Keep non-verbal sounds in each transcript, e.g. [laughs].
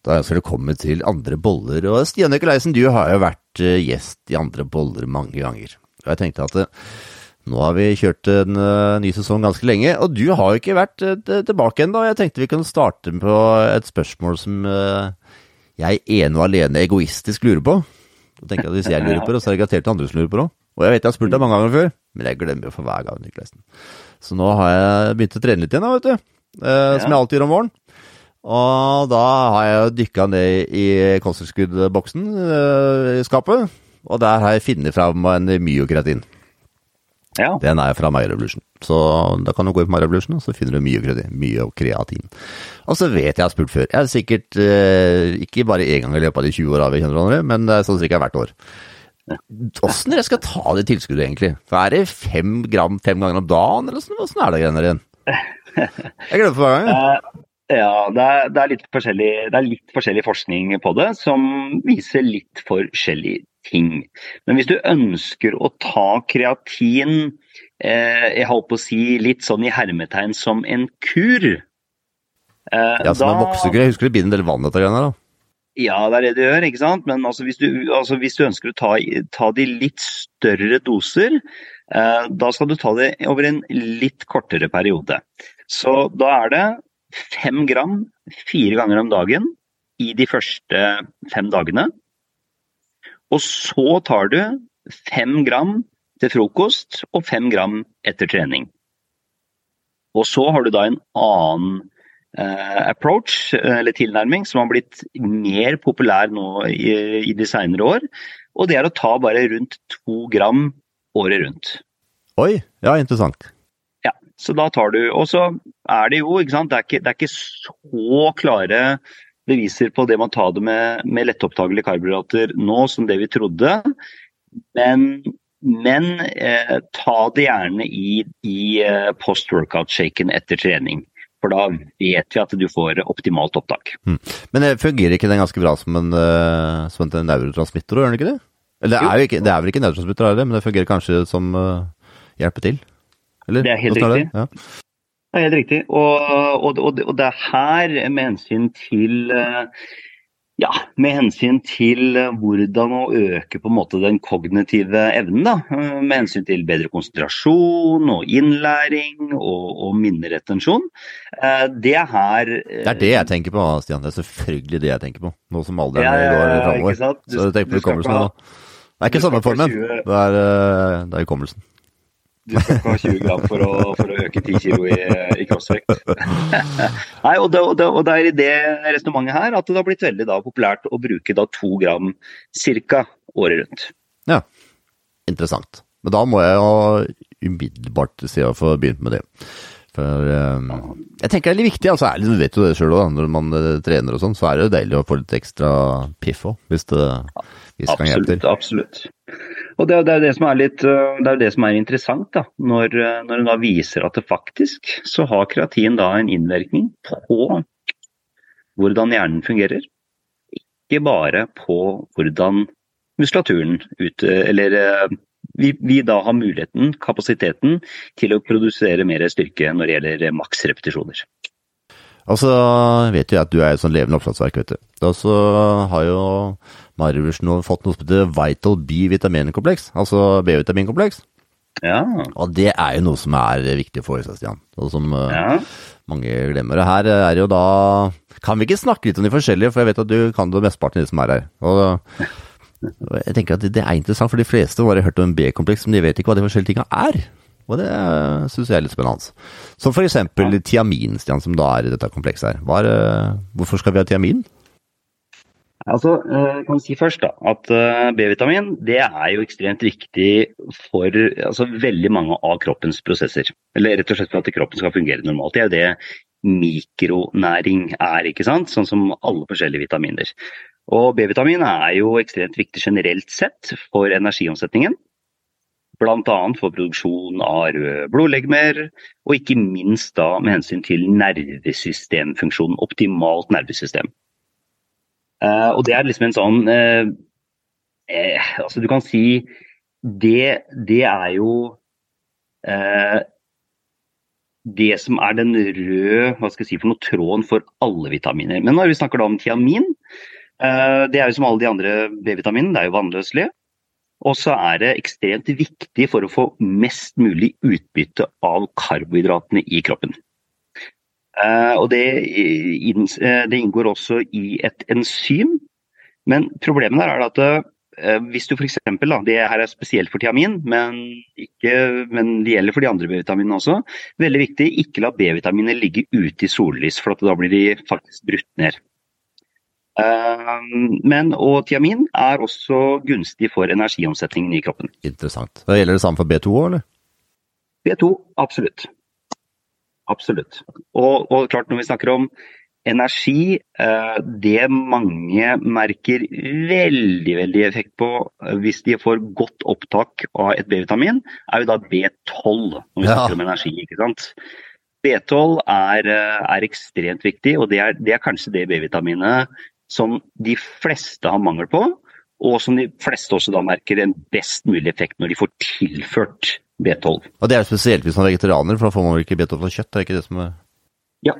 Da ønsker jeg velkommen til Andre boller. Og Stian Nikolaisen, du har jo vært eh, gjest i Andre boller mange ganger. Og jeg tenkte at eh, nå har vi kjørt en uh, ny sesong ganske lenge, og du har jo ikke vært tilbake ennå. Jeg tenkte vi kunne starte på et spørsmål som jeg ene og alene egoistisk lurer på. Da tenker jeg at Hvis jeg lurer på det, så er det garantert andre som lurer på det. Og jeg vet jeg har spurt deg mange ganger før, men jeg glemmer jo for hver gang. Nikolaisen. Så nå har jeg begynt å trene litt igjen, da, vet du. Som jeg alltid gjør om våren. Og da har jeg dykka ned i kosttilskuddboksen i skapet, og der har jeg funnet fram en myokreatin. Ja. Den er fra MyRevolution. Så da kan du gå inn på MyRevolution, og så finner du myokreatin. myokreatin. Og så vet jeg jeg har spurt før. Jeg har sikkert uh, ikke bare én gang i løpet av de 20 åra vi kjenner hverandre, men det er sånn cirka hvert år. Åssen skal ta det tilskuddet, egentlig? For Er det fem gram fem ganger om dagen, eller åssen er det greiene der igjen? [laughs] Jeg glemmer for hver gang. Ja, det er, det, er det er, litt forskjellig, forskning på det som viser litt forskjellige ting. Men hvis du ønsker å ta kreatin, eh, jeg holdt på å si litt sånn i hermetegn som en kur eh, Ja, som da, en voksekur. Jeg husker det blir en del vann etter greiene da. Ja, det er det du gjør, ikke sant. Men altså, hvis, du, altså, hvis, du, ønsker å ta, ta de litt større doser, eh, da skal du ta det over en litt kortere periode. Så da er det fem gram fire ganger om dagen i de første fem dagene. Og så tar du fem gram til frokost og fem gram etter trening. Og så har du da en annen eh, approach, eller tilnærming, som har blitt mer populær nå i, i de seinere år. Og det er å ta bare rundt to gram året rundt. Oi, ja, interessant. Så da tar du Og så er det jo, ikke sant, det er ikke, det er ikke så klare beviser på det man tar det med, med lettopptagelige karbohydrater nå som det vi trodde. Men, men eh, ta det gjerne i, i eh, post-workout-shaken etter trening. For da vet vi at du får optimalt opptak. Mm. Men det fungerer ikke den ganske bra som en, uh, som en neurotransmitter, gjør den ikke det? Eller det er, jo ikke, det er vel ikke neurotransmitter, men det fungerer kanskje som uh, hjelper til? Eller? Det er helt riktig. Det? Ja. det? er helt riktig. Og, og, og, og, det er her, med hensyn til eh, ja, med hensyn til hvordan å øke på en måte den kognitive evnen. Da. Eh, med hensyn til bedre konsentrasjon og innlæring og, og minneretensjon. Eh, det er her Det er det jeg tenker på, Stian. Det er selvfølgelig det jeg tenker på. Nå som alderen ja, går framover. Så tenker på hukommelsen nå. Det er ikke samme formen, det er, det er hukommelsen. Du skal ikke ha 20 gram for å, for å øke 10 kg i, i kroppsvekt. [laughs] Nei, og det, og, det, og det, er i det resonnementet her at det har blitt veldig da, populært å bruke da to gram ca. året rundt. Ja, interessant. Men da må jeg jo umiddelbart si å få begynt med det. For um, jeg tenker det er litt viktig, altså du vet jo det sjøl òg, når man uh, trener og sånn, så er det jo deilig å få litt ekstra piff òg, hvis det, hvis det kan hjelpe til. Absolutt, absolutt. Og det, det, er det som er litt, uh, det er det som er interessant, da, når, uh, når en da viser at det faktisk så har kreatin da en innvirkning på hvordan hjernen fungerer. Ikke bare på hvordan muskulaturen ut, eller vi, vi, da har muligheten, kapasiteten, til å produsere mer styrke når det gjelder maksrepetisjoner. Altså, vet jo at du er et sånn levende oppslagsverk, vet du. Og så har jo Marius nå fått noe som heter Vital B-vitaminkompleks, altså B-vitaminkompleks. Ja. Og det er jo noe som er viktig for seg, Stian. Og som eh, ja. mange glemmer. Her er jo da Kan vi ikke snakke litt om de forskjellige, for jeg vet at du kan det mesteparten av de som er her. Og [laughs] jeg tenker at det er interessant, for de fleste har hørt om B-kompleks, men de vet ikke hva de forskjellige tinga er. Og det syns jeg er litt spennende. Som for eksempel tiamin, Stian, som da er i dette komplekset her. Er, hvorfor skal vi ha tiamin? Altså, eh, kan si først da, at eh, B-vitamin det er jo ekstremt viktig for altså, veldig mange av kroppens prosesser. Eller rett og slett for at kroppen skal fungere normalt. Det er jo det mikronæring er, ikke sant? sånn som alle forskjellige vitaminer. Og B-vitamin er jo ekstremt viktig generelt sett for energiomsetningen. Bl.a. for produksjon av røde blodlegemer, og ikke minst da med hensyn til nervesystemfunksjonen. Optimalt nervesystem. Uh, og det er liksom en sånn uh, eh, Altså du kan si det, det er jo uh, det som er den røde hva skal jeg si, for noe tråden for alle vitaminer. Men når vi snakker da om tiamin, det er jo som alle de andre B-vitaminene, det er jo vannløselig. Og så er det ekstremt viktig for å få mest mulig utbytte av karbohydratene i kroppen. Eh, og det, eh, det inngår også i et enzym. Men problemet der er at Eh, hvis du f.eks. Det her er spesielt for tiamin, men, ikke, men det gjelder for de andre B-vitaminene også. Veldig viktig, ikke la B-vitaminer ligge ute i sollys, for da blir de faktisk brutt ned. Eh, men, og tiamin er også gunstig for energiomsetningen i kroppen. Interessant. Da gjelder det samme for B2 òg, eller? B2, absolutt. Absolutt. Og, og klart, når vi snakker om Energi, eh, det mange merker veldig veldig effekt på eh, hvis de får godt opptak av et B-vitamin, er jo da B12 når vi ja. snakker om energi. ikke sant? B12 er, eh, er ekstremt viktig, og det er, det er kanskje det B-vitaminet som de fleste har mangel på, og som de fleste også da merker en best mulig effekt når de får tilført B12. Og Det er spesielt hvis man er vegetarianer, for da får man vel ikke B12 fra kjøtt? er ikke det som er... Ja,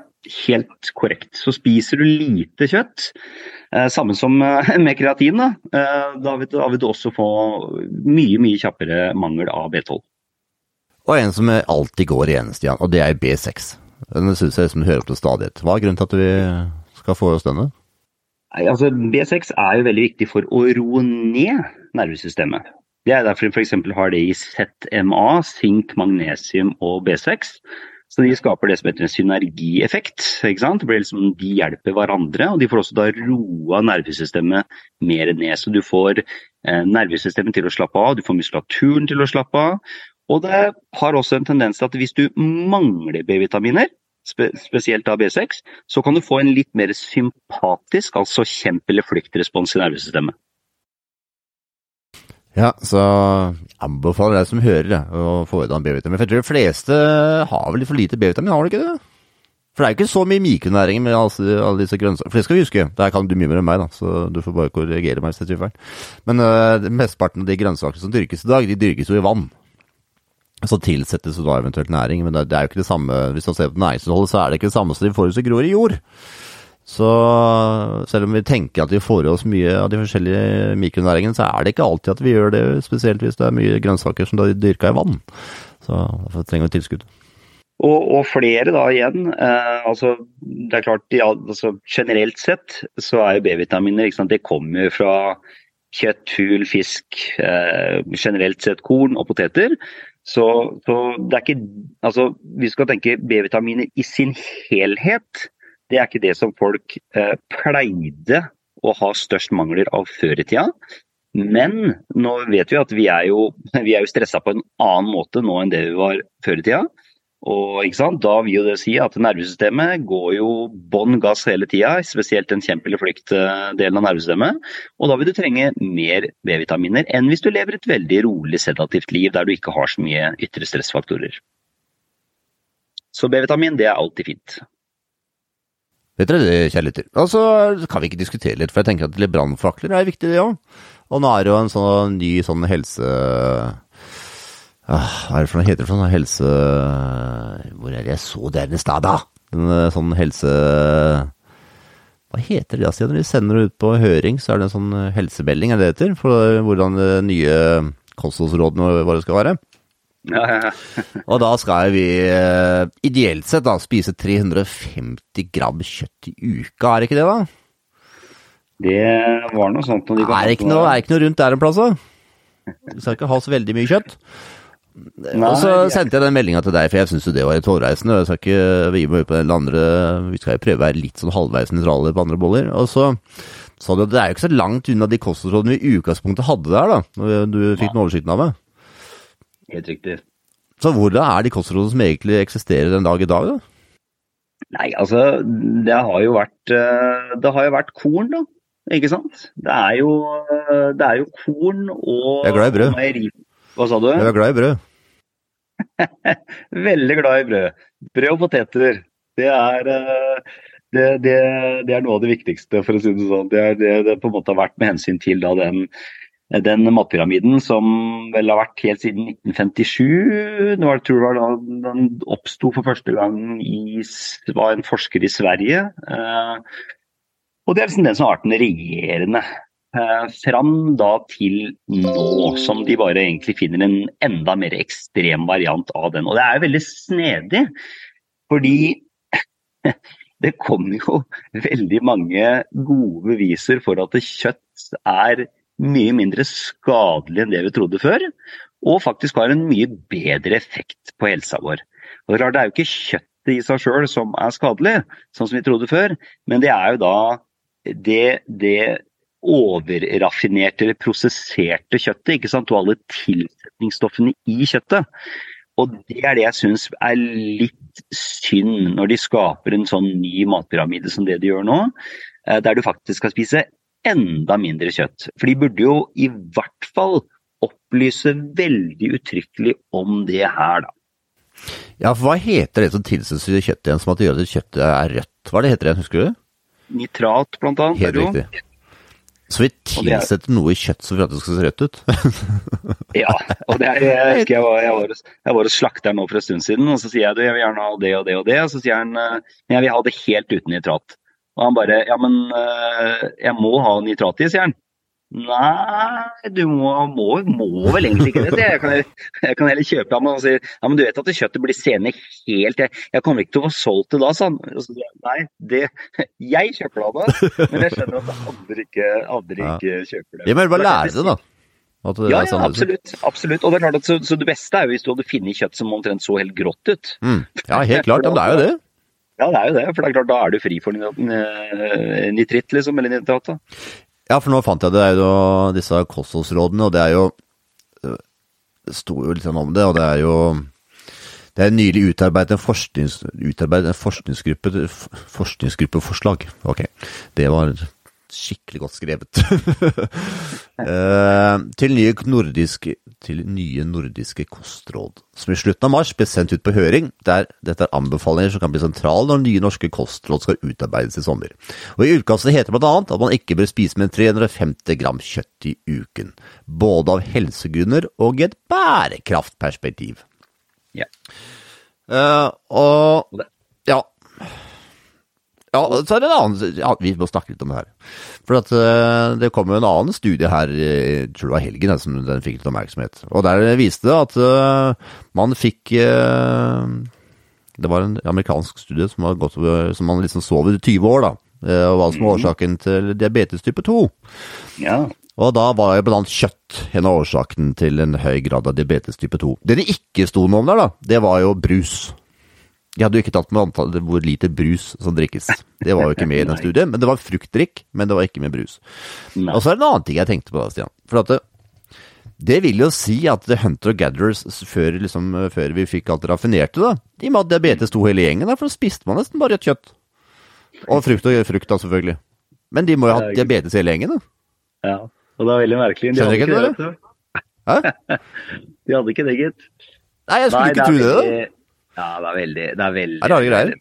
helt korrekt. Så spiser du lite kjøtt, eh, samme som eh, med kreatin, da, eh, da, vil du, da, vil du, også få mye, mye kjappere mangel av B12. Og en som alltid går igjen, Stian, og det er B6. Den syns jeg liksom hører opp til stadighet. Hva er grunnen til at vi skal få oss denne? Nei, altså B6 er jo veldig viktig for å roe ned nervesystemet. Det er derfor de f.eks. har det i ZMA, sink, magnesium og B6. Så de skaper det som heter en synergieffekt. ikke sant? Det blir liksom, de hjelper hverandre, og de får også da roa nervesystemet mer ned. Så du får eh, nervesystemet til å slappe av, du får muskulaturen til å slappe av. Og det har også en tendens til at hvis du mangler B-vitaminer, spe spesielt da B6, så kan du få en litt mer sympatisk, altså kjempe- eller flyktrespons i nervesystemet. Ja, så anbefaler deg som hører det, å få i deg B-vitamin. For jeg tror de fleste har vel litt for lite B-vitamin, har de ikke det? For det er jo ikke så mye mikronæring med alle disse grønnsakene. For det skal vi huske. Der kan du mye mer enn meg, da, så du får bare korrigere meg hvis jeg tar feil. Men uh, mesteparten av de grønnsakene som dyrkes i dag, de dyrkes jo i vann. Så tilsettes jo da eventuelt næring, men det, det er jo ikke det samme Hvis man ser på næringsinnholdet, så er det ikke det samme som de får hvis de gror i jord. Så selv om vi tenker at vi får i oss mye av de forskjellige mikronæringene, så er det ikke alltid at vi gjør det, spesielt hvis det er mye grønnsaker som er dyrka i vann. Så derfor trenger vi tilskudd. Og, og, flere da igjen. Eh, altså, det er klart, ja, altså, Generelt sett så er jo B-vitaminer det kommer fra kjøtt, fugl, fisk, eh, generelt sett korn og poteter. Så, så det er ikke Altså, vi skal tenke B-vitaminer i sin helhet det er ikke det som folk eh, pleide å ha størst mangler av før i tida. Men nå vet vi at vi er jo, [laughs] vi jo stressa på en annen måte nå enn det vi var før i tida. Og Da vil jo det si at nervesystemet går jo bånn gass hele tida, spesielt den kjempe- eller flykt-delen av nervesystemet. Og da vil du trenge mer B-vitaminer enn hvis du lever et veldig rolig, sedativt liv der du ikke har så mye ytre stressfaktorer. Så B-vitamin det er alltid fint. Vet dere det, kjære lytter? Altså, kan vi ikke diskutere litt, for jeg tenker at brannfakler er viktig, det òg. Og nå er det jo en sånn ny sånn helse... Ah, hva er det for noe heter det for noe helse... Hvor er det jeg så det i stad, da? En eh, sånn helse... Hva heter det da, Når vi sender det ut på høring, så er det en sånn helsemelding, er det det heter? For hvordan de nye kostholdsrådene våre skal være. Ja, ja. [laughs] og da skal vi uh, ideelt sett da spise 350 gram kjøtt i uka, er det ikke det da? Det var noe sånt. De er, det ikke noe, er ikke noe rundt der en plass da? Vi skal ikke ha så veldig mye kjøtt. Nei, og så sendte jeg den meldinga til deg, for jeg syns jo det var litt hårreisende. Jeg skal ikke gi meg ut på den andre, vi skal jo prøve å være litt sånn halvveis nøytrale på andre boller. Og så sa du at det er jo ikke så langt unna de kostholdsrådene vi i utgangspunktet hadde der, da. Når du fikk den oversikten av det. Helt riktig. Så hvordan er de kostrådene som egentlig eksisterer den dag i dag, da? Nei, altså det har jo vært eh, Det har jo vært korn, da. Ikke sant? Det er jo, det er jo korn og Jeg er glad i brød. Hva sa du? Jeg er glad i brød. [laughs] Veldig glad i brød. Brød og poteter. Det er, eh, det, det, det er noe av det viktigste, for å si det sånn. Det er det det på en måte har vært med hensyn til da, den den matpyramiden som vel har vært helt siden 1957. Det var, tror jeg var da den oppsto for første gang i var en forsker i Sverige. Eh, og det er liksom den som har vært den regjerende. Eh, fram da til nå, som de bare egentlig finner en enda mer ekstrem variant av den. Og det er jo veldig snedig, fordi [laughs] det kommer jo veldig mange gode beviser for at kjøtt er mye mindre skadelig enn det vi trodde før, og faktisk har en mye bedre effekt på helsa vår. Og Det er jo ikke kjøttet i seg sjøl som er skadelig, sånn som vi trodde før, men det er jo da det, det overraffinerte eller prosesserte kjøttet, ikke sant? og alle tilsetningsstoffene i kjøttet. Og det er det jeg syns er litt synd når de skaper en sånn ny matpyramide som det de gjør nå, eh, der du faktisk skal spise enda mindre kjøtt. For de burde jo i hvert fall opplyse veldig uttrykkelig om det her, da. Ja, for hva heter det som tilsetter kjøttet igjen, som at det gjør at kjøttet er rødt? Hva er det heter igjen, husker du? Nitrat, blant annet. Helt riktig. Så vi tilsetter noe i kjøtt som gjør at det skal se rødt ut? [laughs] ja, og det er, jeg jeg var, jeg var, jeg var hos slakteren nå for en stund siden, og så sier jeg du, jeg vil gjerne ha det og det og det, og så sier han jeg vil ha det helt uten nitrat. Og han bare Ja, men uh, jeg må ha nitrat i, sier han. Nei, du må, må, må, vel egentlig ikke det. Jeg kan, jeg kan heller kjøpe ham og si ja, men du vet at det kjøttet blir seende helt Jeg, jeg kommer ikke til å få solgt det da, sa han. Nei, det, jeg kjøper det av deg, men jeg skjønner at andre ikke, andre ikke kjøper det. Jeg må bare lære det, da. Det ja, ja, sånn absolutt. absolutt. Og det er klart at så, så, det beste er jo hvis du hadde funnet kjøtt som omtrent så helt grått ut. Mm. Ja, helt klart. Men det er jo det. Ja, det er jo det. For det er klart, da er du fri for nitritt, liksom. Eller nitrat. da. Ja, for nå fant jeg det det er jo disse kostholdsrådene, og det er jo Det sto jo litt sånn om det, og det er jo det er nylig utarbeidet en, forsknings, utarbeidet en forskningsgruppe, forskningsgruppeforslag. Ok, det var skikkelig godt skrevet. uh, [laughs] til, nye nordiske, til nye nordiske kostråd, som i slutten av mars ble sendt ut på høring, der dette er anbefalinger som kan bli sentrale når nye norske kostråd skal utarbeides i sommer. Og I utkastet heter det bl.a. at man ikke bør spise mer enn 350 gram kjøtt i uken, både av helsegrunner og i et bærekraftperspektiv. Ja. Uh, og ja, ja, så er det en annen ja, Vi må snakke litt om det her. For at, uh, det kom jo en annen studie her, jeg tror det var helgen, som den fikk litt oppmerksomhet. Og der viste det at uh, man fikk uh, Det var en amerikansk studie som, var gått, som man liksom sov i 20 år, da. Og hva som var mhm. årsaken til diabetes type 2. Ja. Og da var jo blant annet kjøtt en av årsaken til en høy grad av diabetes type 2. Det det ikke sto noe om der, da, det var jo brus. De hadde jo ikke tatt med antallet hvor liter brus som drikkes. Det var jo ikke med i den studien. Men det var fruktdrikk, men det var ikke med brus. Nei. Og så er det en annen ting jeg tenkte på da, Stian. For det, det vil jo si at The Hunter Gatherers, før, liksom, før vi fikk alt raffinerte, da, de med diabetes to hele gjengen, da, for da spiste man nesten bare rødt kjøtt. Og frukt og frukt, da, selvfølgelig. Men de må jo ha hatt diabetes hele gjengen, da. Ja, og det er veldig merkelig. De Skjønner ikke det, det? Hæ? [laughs] de hadde ikke det, gitt. Nei, jeg skulle Nei, ikke tro det, da. Ja, det er veldig Det er veldig Er rare greier.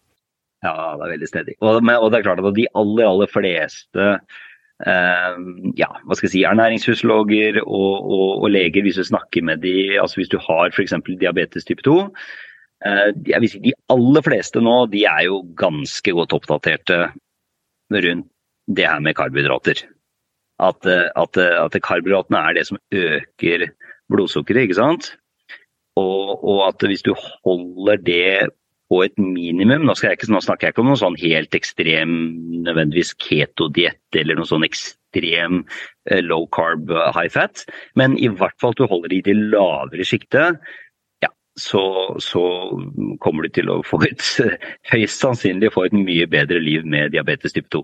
Ja, det er veldig stedig. Og, og, det er klart at de aller, aller fleste eh, ja, hva skal jeg si, ernæringsfysiologer og, og, og, leger, hvis du snakker med de, altså hvis du har f.eks. diabetes type 2 eh, jeg vil si De aller fleste nå de er jo ganske godt oppdaterte rundt det her med karbohydrater. At, at, at karbohydratene er det som øker blodsukkeret, ikke sant. Og, og, at hvis du holder det på et minimum Nå, jeg ikke, nå snakker jeg ikke om noe sånn helt ekstrem nødvendigvis ketodiett eller noe sånn ekstrem uh, low carb uh, high fat, men i hvert fall at du holder det i det lavere sjiktet. Så, så, kommer du til å få et [laughs] høyst sannsynlig få et mye bedre liv med diabetes type 2.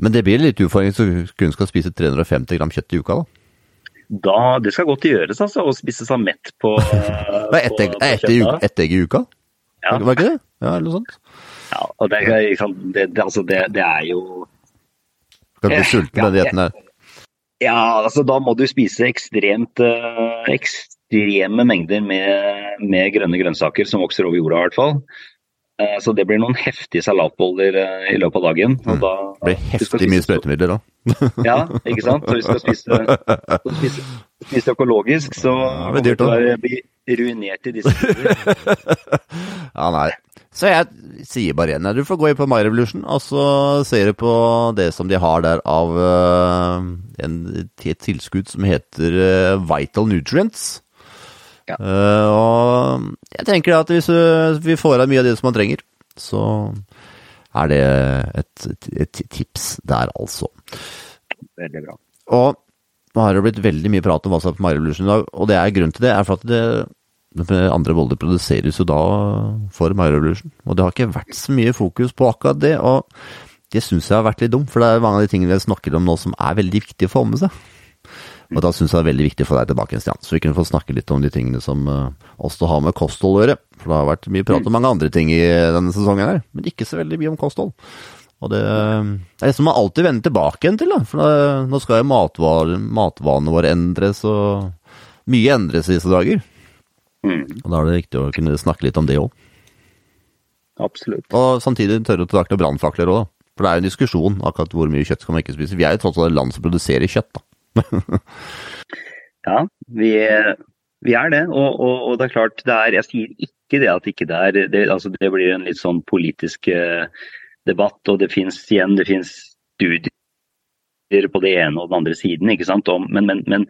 Men det blir litt utfordring så kun skal spise 350 gram kjøtt i uka, da? Da, det skal godt gjøres, altså, å spise seg mett på, er Ett egg, et egg i uka? Ja. Var ikke det? Ja, eller noe sånt? Ja, og det, det, det, altså, det, det er jo Kan bli sulten med den dietten her? Ja, altså da må du spise ekstremt uh, ekstreme mengder med, med, grønne grønnsaker som vokser over jorda, i hvert fall. Eh, Så det blir noen heftige salatboller eh, i løpet av dagen. Og da, Det blir heftig mye sprøytemidler da. [laughs] Ja, ikke sant. Så vi skal spise, [laughs] spise, spise økologisk, så det dyrt kommer du til å bli ruinert i disse tider. [laughs] Ja, nei. Så jeg sier bare igjen, du får gå inn på My Revolution, og så ser du på det som de har der av uh, en, et tilskudd som heter uh, Vital Nutrients. Ja. Eh, og jeg tenker at hvis vi får av mye av det som man trenger, så er det et, et, et tips der, altså. Veldig bra. Og nå har det blitt veldig mye prat om hva som er på My Revolution i dag, og det er grunnen til det er for at det, andre boller produseres jo da for Mario Revolution, og det har ikke vært så mye fokus på akkurat det, og det syns jeg har vært litt dumt, for det er mange av de tingene vi snakker om nå som er veldig viktige å få med seg. Og da syns jeg det er veldig viktig å få deg tilbake Stian, så vi kunne få snakke litt om de tingene som uh, også har med kosthold å gjøre. For det har vært mye prat om mange andre ting i denne sesongen her, men ikke så veldig mye om kosthold. Og det, det er det som man alltid vender tilbake igjen til, da. For nå skal jo matvanene våre endres, og mye endres i disse dager. Mm, Og da er det viktig å kunne snakke litt om det òg. absolutt. Og samtidig tørre å ta til brannfakler òg. For det er jo en diskusjon akkurat hvor mye kjøtt skal man ikke spise. Vi er jo tross alt et land som produserer kjøtt, da. [laughs] Ja, vi, vi er det. Og, og, og det er klart, det er, jeg sier ikke det at ikke det er det, altså det blir en litt sånn politisk eh, debatt, og det fins igjen det finnes studier på det ene og den andre siden. ikke sant? Om, men, men, men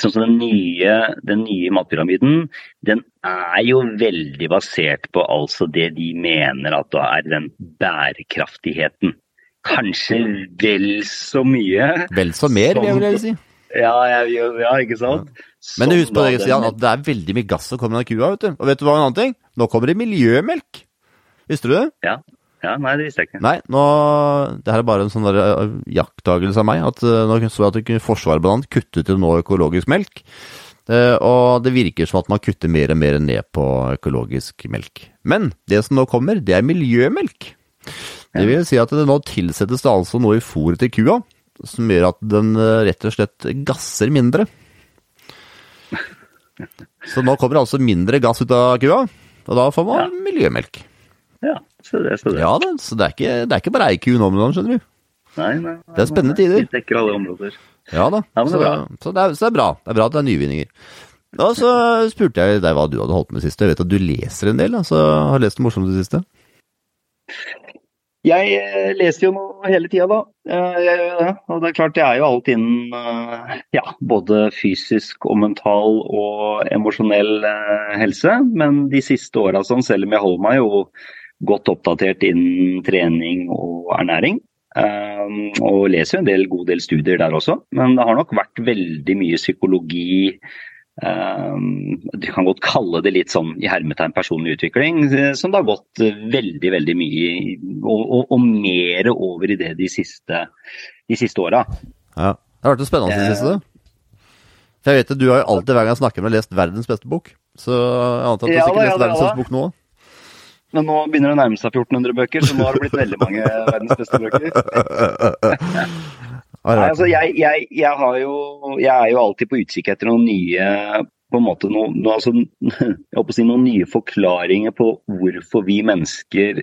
sånn som den nye, den nye matpyramiden, den er jo veldig basert på altså det de mener at da er den bærekraftigheten. Kanskje vel så mye. Vel så mer, vil jeg si. Ja, jeg, ja, ikke sant? Men husk på det, Stian, at det er veldig mye gass som kommer av kua, vet du. Og vet du hva en annen ting? Nå kommer det miljømelk. Visste du det? Ja, ja, nei, det visste jeg ikke. Nei, nå Det her er bare en sånn uh, jakttagelse av meg. At uh, nå så jeg at Forsvaret blant annet kuttet til nå økologisk melk. Uh, og det virker som at man kutter mer og mer ned på økologisk melk. Men det som nå kommer, det er miljømelk. Det vil si at det nå tilsettes det altså noe i fôret til kua som gjør at den uh, rett og slett gasser mindre. Så nå kommer det altså mindre gass ut av kua, og da får man miljømelk. Ja, så det, så det. Ja da, så det er ikke, det er ikke bare ei ku nå, skjønner du. Nei, nei, nei, Det er spennende tider. Vi dekker alle områder. Ja da, Ja, det så, så, det er, så det er bra. Det er bra at det er nyvinninger. Og så spurte jeg deg hva du hadde holdt med sist. Jeg vet at du leser en del, altså har lest det morsomt det siste? Jeg eh, leser jo noe hele tida, da. Eh, Jeg gjør det. Og det er klart, jeg er jo alt innen eh, ja, både fysisk og mental og emosjonell helse. Men de siste åra, sånn, selv om jeg holder meg jo godt oppdatert innen trening og ernæring. Og leser jo en del, god del studier der også. Men det har nok vært veldig mye psykologi. Um, du kan godt kalle det litt sånn i hermetegn personlig utvikling, eh, som det har gått eh, veldig veldig mye i, og, og, og mer over i det de siste, de siste åra. Ja. Det har vært det spennende i det siste. For jeg vet at du har jo alltid hver gang jeg snakker med lest verdens beste bok. Så jeg antar at du Ja sikkert ja lest verdens beste bok nå. Men nå begynner det å nærme seg 1400 bøker, så nå har det blitt veldig mange verdens beste bøker. [laughs] Nei, altså jeg, jeg, jeg, har jo, jeg er jo alltid på utkikk etter noen nye på en måte noe, noe, altså, [laughs] jeg håper å si noen nye forklaringer på hvorfor vi mennesker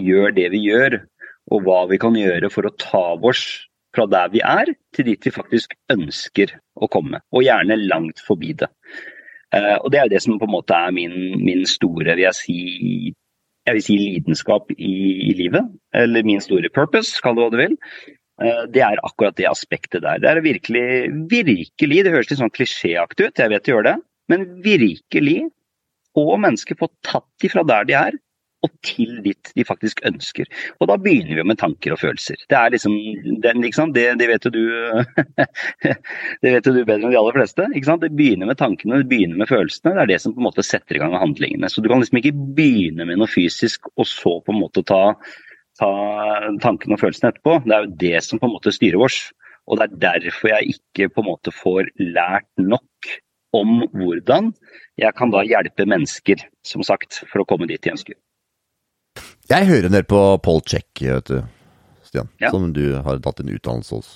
gjør det vi gjør, og hva vi kan gjøre for å ta oss fra der vi er, til dit vi faktisk ønsker å komme. Og gjerne langt forbi det. Eh, og Det er jo det som på en måte er min, min store vil jeg si, jeg vil si lidenskap i, i livet. Eller min store purpose, kall det hva du vil. Eh, Det er akkurat det aspektet der. Det er virkelig, virkelig, det høres litt sånn klisjéaktig ut, jeg vet det gjør det, men virkelig få mennesker få tatt de fra der de er, og til dit de faktisk ønsker. Og da begynner vi med tanker og følelser. Det er liksom, den, sant? Det, det vet jo du [laughs] det vet jo du bedre enn de aller fleste. Det begynner med tankene, det begynner med følelsene. Det er det som på en måte setter i gang handlingene. Så du kan liksom ikke begynne med noe fysisk, og så på en måte ta ta tankene og følelsene etterpå. Det er jo det som på en måte styrer oss. Og det er derfor jeg ikke på en måte får lært nok om hvordan jeg kan da hjelpe mennesker, som sagt, for å komme dit de ønsker. Jeg hører en del på Paul Check, vet du, Stian, Ja. som du har tatt en utdannelse hos.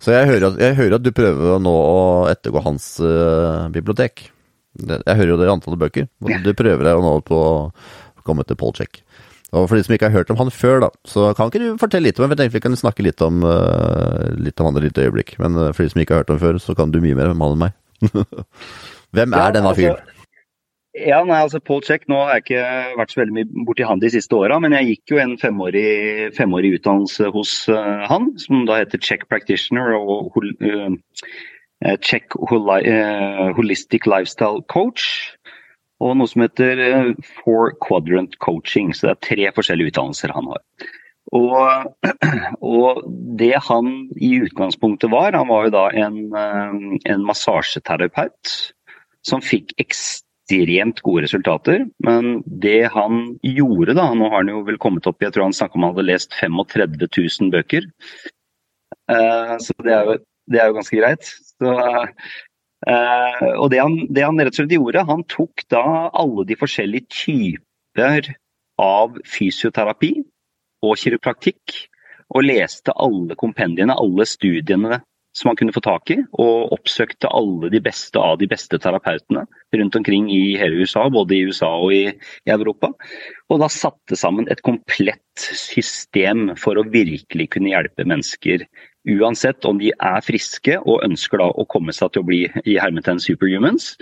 Så jeg hører, at, jeg hører at du prøver nå å ettergå hans uh, bibliotek. Jeg hører jo det i antallet bøker. og Du prøver deg nå på å komme til Paul Check. Og for de som ikke har hørt om han før, da, så kan ikke du fortelle litt om ham? Jeg tenkte vi kan snakke litt om, uh, litt om han et lite øyeblikk. Men uh, for de som ikke har hørt om før, så kan du mye mer om han enn meg. [laughs] Hvem er Ja, denne altså, fyren? Ja, nei, altså Paul Check, Nå har jeg ikke vært så veldig mye borti han de siste åra, men jeg gikk jo en femårig, femårig utdannelse hos uh, han, som da heter Check Practitioner og uh, eh, eh, Check eh, Holistic Lifestyle Coach. Og noe som heter eh, Four Quadrant Coaching. Så det er tre forskjellige utdannelser han har. Og, [clears throat] og det han i utgangspunktet var, han var jo da en, eh, en massasjeterapeut som fikk ekstremt gode resultater. Men det han gjorde da, nå har han jo vel kommet opp i, jeg tror han snakket om han hadde lest 35 000 bøker. Eh, så det er, jo, det er jo ganske greit. Så, og det han, det han rett og slett gjorde, han tok da alle de forskjellige typer av fysioterapi og kiropraktikk, og leste alle kompendiene, alle studiene som han kunne få tak i, og oppsøkte alle de beste av de beste terapeutene rundt omkring i hele USA, både i USA og i, i Europa. Og da satte sammen et komplett system for å virkelig kunne hjelpe mennesker. Uansett om de er friske og ønsker da å komme seg til å bli i hermetegn superhumans,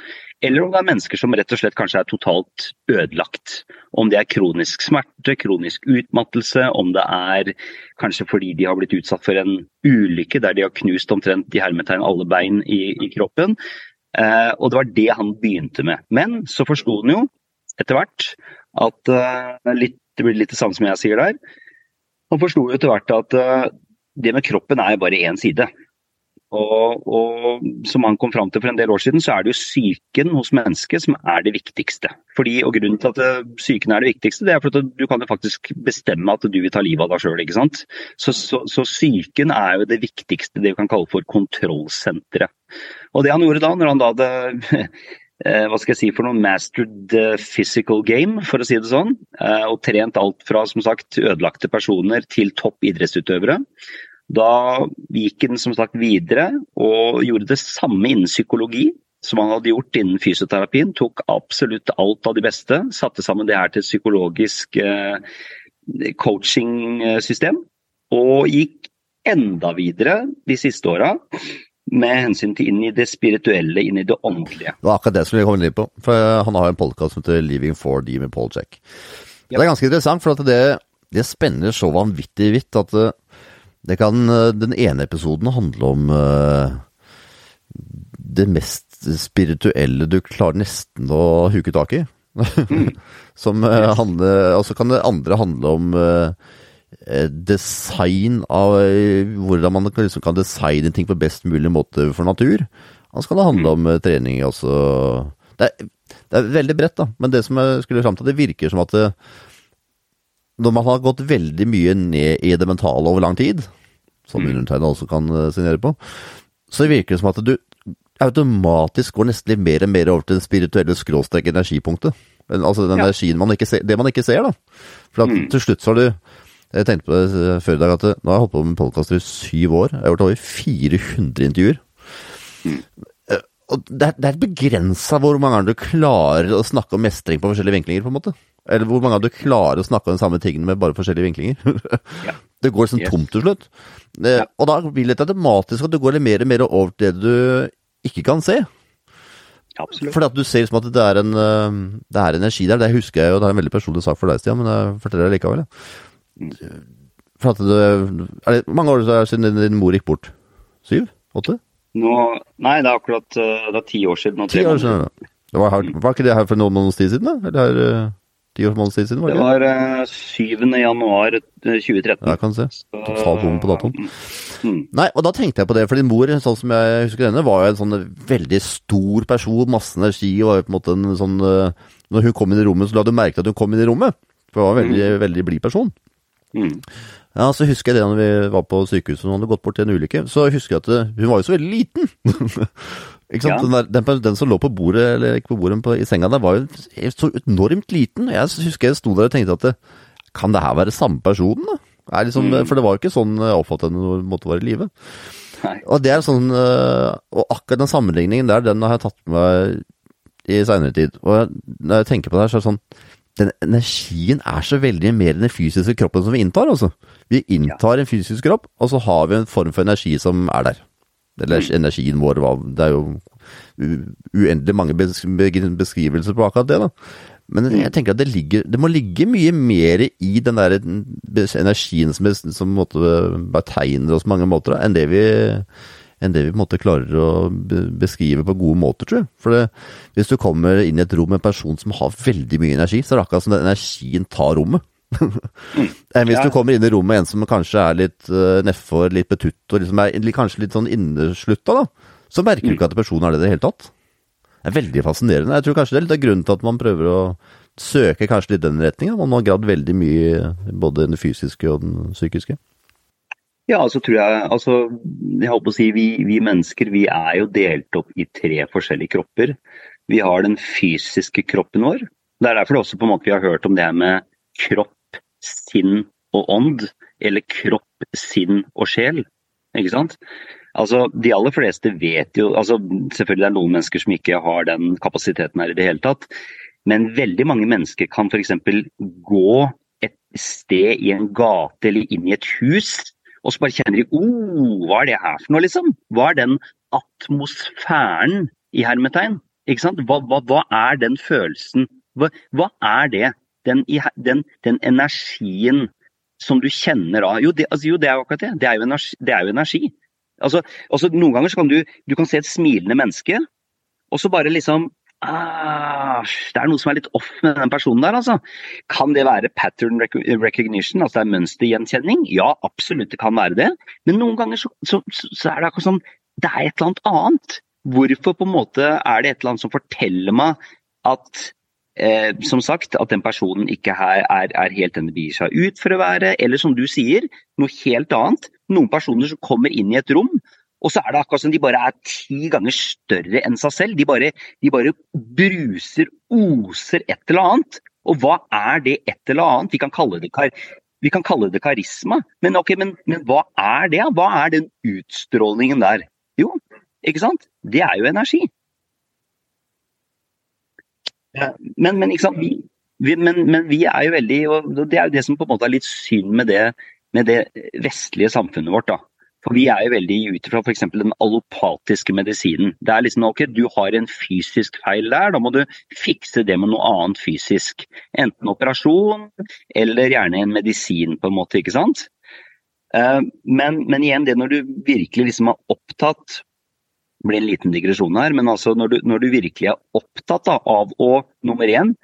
eller om det er mennesker som rett og slett kanskje er totalt ødelagt. Om det er kronisk smerte, kronisk utmattelse, om det er kanskje fordi de har blitt utsatt for en ulykke der de har knust omtrent i hermetegn alle bein i, i kroppen. Eh, og det var det han begynte med. Men så forsto han jo etter hvert at eh, litt, Det blir litt det samme som jeg sier der. Han forsto jo etter hvert at eh, det med kroppen er bare én side. Og, og, som han kom fram til for en del år siden, så er det jo psyken hos mennesket som er det viktigste. Fordi, og Grunnen til at eh, psyken er det viktigste, det er fordi du kan jo faktisk bestemme at du vil ta livet av deg sjøl. Så, så, så psyken er jo det viktigste, det vi kan kalle for kontrollsenteret. Og det han gjorde da, når han da hadde hva skal jeg si for noe, mastered physical game, for å si det sånn, eh, og trent alt fra som sagt ødelagte personer til topp idrettsutøvere, da gikk han som sagt videre og gjorde det samme innen psykologi som han hadde gjort innen fysioterapien. Tok absolutt alt av de beste, satte sammen det her til et psykologisk eh, coachingsystem. Og gikk enda videre de siste åra med hensyn til inn i det spirituelle, inn i det åndelige. Det var akkurat det som vi kom inn på. For han har en podkast som heter Living 4D med Paul Check. Det er ganske interessant, for at det, det spenner så vanvittig vidt at det, det kan Den ene episoden handle om uh, det mest spirituelle du klarer nesten å huke tak i. [laughs] som uh, handler Og så kan det andre handle om design av hvordan man liksom kan designe ting på best mulig måte for natur. Og så kan det handle om trening også. Det er, det er veldig bredt, da. Men det som jeg skulle fram til, det virker som at det, når man har gått veldig mye ned i det mentale over lang tid, som undertegnede også kan signere på, så virker det som at du automatisk går nesten litt mer og mer over til det spirituelle skråstrek energipunktet. Altså den Ja. energien man ikke ser, det man ikke ser, da. For at til slutt så har du Jeg tenkte på det før i dag, at nå har jeg holdt på med podkaster i syv år. Jeg har gjort over 400 intervjuer. Mm. Og det er, det er begrensa hvor mange ganger du klarer å snakke om mestring på forskjellige vinklinger, på en måte. Eller hvor mange ganger du klarer å snakke om den samme tingen med bare forskjellige vinklinger. Ja. [laughs] Det går sånn Yes. tomt til slutt. Eh, Ja. Og da vil det automatisk at du går litt mer og mer over til det du ikke kan se. Absolutt. Fordi at du ser liksom at det er en, eh, det er energi der. Det husker jeg jo, det er en veldig personlig sak for deg, Stian, men jeg forteller det likevel. jeg. For at det, er det mange år siden din, mor gikk bort? Syv? Åtte? Nå, nei, det er akkurat uh, det er ti år siden. Ti år siden, ja. Det var, var ikke det her for noen måneders tid siden, da? Eller er ti års måneders tid siden? Var Det det var uh, 7. januar eh, 2013. Ja, jeg kan se. Totalt bom på datoen. Mm. Nei, og da tenkte jeg på det, for din mor, sånn som jeg husker henne, var jo en sånn veldig stor person, masse energi, og var på en måte en sånn eh, Når hun kom inn i rommet, så la du merke til at hun kom inn i rommet. For hun var en veldig, veldig blid person. Mm. Ja, så husker jeg det når vi var på sykehuset og hun hadde gått bort til en ulykke. Så husker jeg at eh, hun var jo så veldig liten. [laughs] ikke sant? Ja. Den, der, den, den som lå på bordet, eller ikke på bordet, men på, i senga der, var jo så enormt liten. Jeg husker jeg sto der og tenkte at det, kan det her være samme personen, da? Er liksom, Mm. For det var jo ikke sånn jeg oppfattet henne når hun måtte være i live. Og det er sånn Og akkurat den sammenligningen der, den har jeg tatt med meg i seinere tid. Og når jeg tenker på det her, så er det sånn den energien er så veldig mer enn den fysiske kroppen som vi inntar, altså. Vi inntar en fysisk kropp, og så har vi en form for energi som er der. Eller energien vår, det er jo uendelig mange beskrivelser på akkurat det, da. Men jeg tenker at det, ligger, det må ligge mye mer i den der energien som, som betegner oss på mange måter, enn det vi enn det vi på en måte klarer å beskrive på gode måter, tror jeg. For det, hvis du kommer inn i et rom med en person som har veldig mye energi, så er det akkurat som den energien tar rommet. mm. [laughs] Enn hvis ja. du kommer inn i rommet med en som kanskje er litt uh, nedfor, litt betutt, og liksom er kanskje litt sånn inneslutta, da. Så merker du mm. ikke at personen er det i det hele tatt. Det er veldig fascinerende. Jeg tror kanskje det er litt av grunnen til at man prøver å søke kanskje litt den retninga. Man har gravd veldig mye både den fysiske og den psykiske. Ja, altså tror jeg altså, Jeg holdt på å si vi, vi, mennesker vi er jo delt opp i tre forskjellige kropper. Vi har den fysiske kroppen vår. Det er derfor det også på en måte vi har hørt om det her med kropp, sinn og ånd. Eller kropp, sinn og sjel. Ikke sant? Altså, De aller fleste vet jo altså Selvfølgelig det er noen mennesker som ikke har den kapasiteten her i det hele tatt. Men veldig mange mennesker kan f.eks. gå et sted i en gate eller inn i et hus og så bare kjenner de oh, hva er det her for noe, liksom? Hva er den atmosfæren i hermetegn? Ikke sant? Hva, hva, hva er den følelsen? Hva, hva er det? Den, den, den, energien som du kjenner av jo det, altså, jo, det er jo akkurat det. Det er jo energi. Er jo energi. Altså, altså, noen ganger så kan du, du kan se et smilende menneske, og så bare liksom ah, det er noe som er litt off med den personen der, altså. Kan det være pattern recognition, altså det er mønstergjenkjenning? Ja, absolutt det kan være det. Men noen ganger så, så, så er det akkurat sånn Det er et eller annet annet. Hvorfor på en måte er det et eller annet som forteller meg at eh, som sagt, at den personen ikke er, er, er helt den det begir seg ut for å være, eller som du sier, noe helt annet. Noen personer som kommer inn i et rom, og så er det akkurat som de bare er ti ganger større enn seg selv. De bare, de bare bruser, oser et eller annet. Og hva er det et eller annet? Vi kan kalle det, kar vi kan kalle det karisma, men, okay, men, men hva er det? Hva er den utstrålingen der? Jo, ikke sant? Det er jo energi. Men, men, ikke sant? Vi, vi, men, men, vi er jo veldig og Det er jo det som på en måte er litt synd med det, med det vestlige samfunnet vårt. da. For vi er jo veldig ut fra f.eks. den allopatiske medisinen. Det er liksom ok, du har en fysisk feil der, da må du fikse det med noe annet fysisk. Enten operasjon eller gjerne en medisin, på en måte, ikke sant. Eh, men, men igjen, det når du virkelig liksom er opptatt det blir en liten digresjon her, men altså når du, når du virkelig er opptatt da, av å nummer én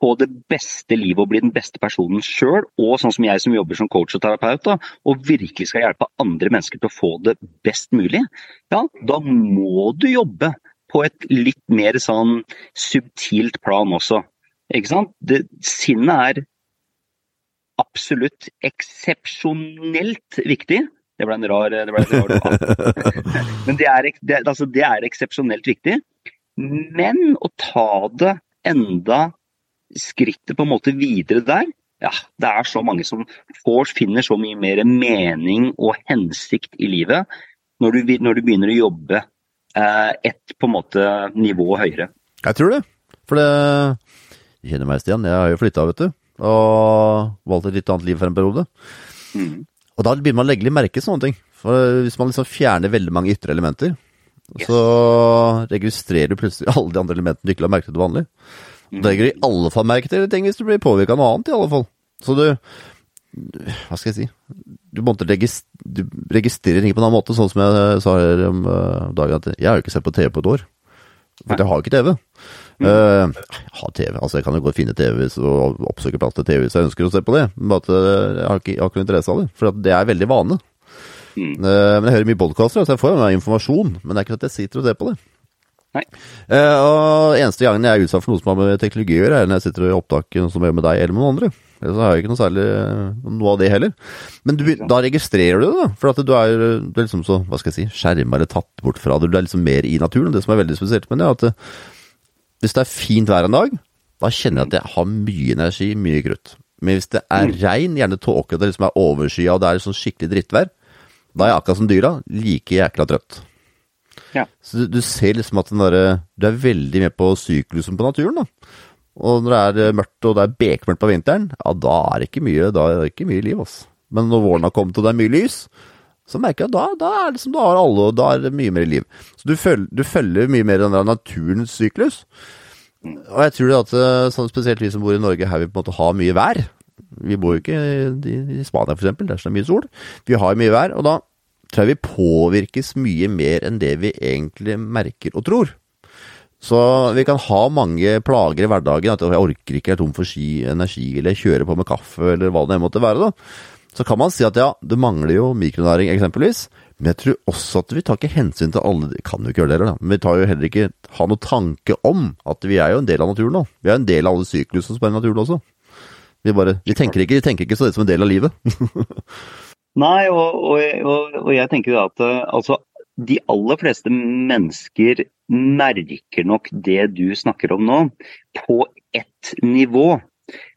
få det beste livet og bli den beste personen sjøl, og sånn som jeg som jobber som coach og terapeut, da, og virkelig skal hjelpe andre mennesker til å få det best mulig, ja, da må du jobbe på et litt mer sånn subtilt plan også. Ikke sant? Det, sinnet er absolutt eksepsjonelt viktig. Det ble en rar, det ble en rar [laughs] Men det er, det, altså, det er eksepsjonelt viktig. Men å ta det enda skrittet på en måte videre der, ja, det er så mange som får, finner så mye mer mening og hensikt i livet når du, når du begynner å jobbe eh, et på en måte nivå høyere. Jeg tror det. For det Du kjenner meg, Stian. Jeg har jo flytta, vet du. Og valgt et litt annet liv for en periode. Mm. Og da begynner man å legge litt merke til sånne ting. For hvis man liksom fjerner veldig mange ytre elementer, yes. så registrerer du plutselig [laughs] alle de andre elementene du ikke la merke til til vanlig. Du legger i alle fall merke til ting hvis du blir påvirka av noe annet, i alle fall. Så du Hva skal jeg si? Du måtte registrere, du registrerer ting på en annen måte, sånn som jeg sa her om uh, dagen, at jeg har jo ikke sett på TV på et år. For jeg har jo ikke TV. Mm. Uh, har TV, altså jeg kan jo godt finne TV og oppsøke plass til TV hvis jeg ønsker å se på det, men at uh, jeg har ikke, jeg har ikke interesse av det. For det er veldig vane. Mm. Uh, men jeg hører mye podkaster, så jeg får jo meg informasjon, men det er ikke at jeg sitter og ser på det. Nei. Uh, og eneste gangen jeg er utsatt for noe som har med teknologi å gjøre, er når jeg sitter i opptak som gjør med deg eller med noen andre. Ellers har jeg ikke noe særlig eh, noe av det heller. Men du, da registrerer du det, da. For at du er, du er liksom så, hva skal jeg si, skjerma eller tatt bort fra det. Du er liksom mer i naturen. Det som er veldig spesielt med det, er at eh, hvis det er fint vær en dag, da kjenner jeg at jeg har mye energi, mye krutt. Men hvis det er mm. regn, gjerne tåke, det liksom er overskya og det er sånn skikkelig drittvær, da er jeg akkurat som dyra, like jækla trøtt. Ja. Så du, du, ser liksom at den der, Du er veldig med på syklusen på naturen, da. Og når det er eh, mørkt og det er bekmørkt på vinteren, ja, da er det ikke mye, da er det ikke mye liv, altså. Men når våren har kommet og det er mye lys, så merker jeg at da, da er det som du har alle, og da er det mye mer liv. Så du følger, du følger mye mer den der naturens syklus. Og jeg tror at eh, sånn spesielt vi som bor i Norge, her vi på en måte har mye vær. Vi bor jo ikke i, i Spania eksempel, der er det mye sol. Vi har mye vær, og da tror jeg vi påvirkes mye mer enn det vi egentlig merker og tror. Så vi kan ha mange plager i hverdagen, at jeg orker ikke, jeg er tom for ski, energi, eller kjører på med kaffe, eller hva det måtte være. da. Så kan man si at ja, det mangler jo mikronæring eksempelvis, men jeg tror også at vi tar ikke hensyn til alle Vi kan jo ikke gjøre det heller, da. Men vi tar jo heller ikke ha noen tanke om at vi er jo en del av naturen nå. Vi er en del av alle syklusene som er i naturen også. Vi, bare, vi, tenker ikke, vi tenker ikke så det som en del av livet. [laughs] Nei, og, og, og, jeg tenker at altså, de aller fleste mennesker merker nok det du snakker om nå, på ett nivå.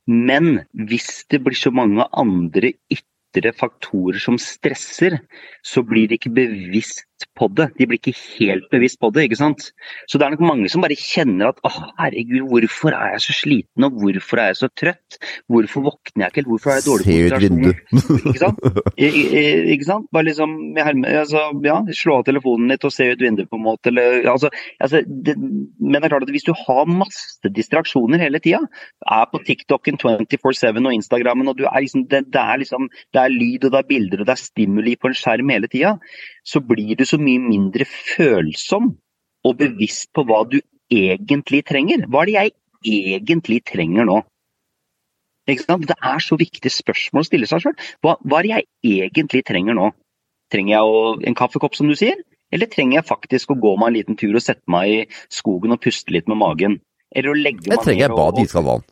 Men hvis det blir så mange andre ytre faktorer som stresser, så blir det ikke bevisst på det. De blir ikke helt bevisst på det. ikke sant? Så det er nok mange som bare kjenner at å herregud, hvorfor er jeg så sliten og hvorfor er jeg så trøtt? Hvorfor våkner jeg ikke? Hvorfor har jeg dårlig konsentrasjon? Ikke sant? I, i, ikke sant? Bare liksom altså, ja, slå av telefonen litt og se ut vinduet på en måte. Eller, altså, altså, det, men det er klart at hvis du har masse distraksjoner hele tida, er på TikToken 24-7 og Instagrammen, og du er liksom, det, det, er liksom, det er lyd og det er bilder og det er stimuli på en skjerm hele tida, så blir du så mye mindre følsom og bevisst på hva du egentlig trenger. Hva er det jeg egentlig trenger nå? Det er så viktig spørsmål å stille seg sjøl. Hva, hva, er det jeg egentlig trenger nå? Trenger jeg en kaffekopp, som du sier? Eller trenger jeg faktisk å gå meg en liten tur og sette meg i skogen og puste litt med magen? Eller å legge meg Jeg trenger jeg bad iskaldt vann.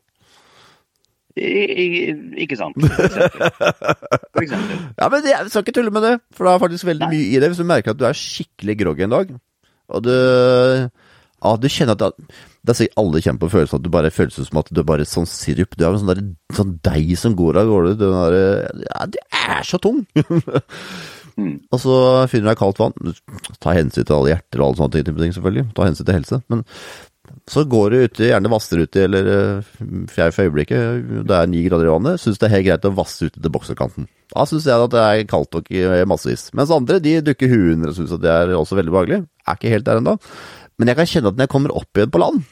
Ikke sant. For eksempel. [laughs] Ja, men jeg skal ikke tulle med det, for det er faktisk veldig Nei. mye i det. Hvis du merker at du er skikkelig groggy en dag, og du, ja, du kjenner at det, det er sikkert alle kjenner på følelsen at du bare føles som at du er bare sånn sirup. Du er en sånn, der, sånn deig som går av gårde. Du er, ja, du er så tung! [laughs] mm. Og så finner du deg kaldt vann. Ta hensyn til alle hjerter og alle sånne ting, selvfølgelig. Ta hensyn til helse. Men så går du ute, gjerne vasser uti eller eh, fjær for øyeblikket, det er ni grader i vannet, syns det er helt greit å vasse ute til boksekanten. Da syns jeg at det er kaldt i massevis. Mens andre de dukker huet under og syns at det er også veldig behagelig. Er ikke helt der ennå. Men jeg kan kjenne at når jeg kommer opp igjen på land,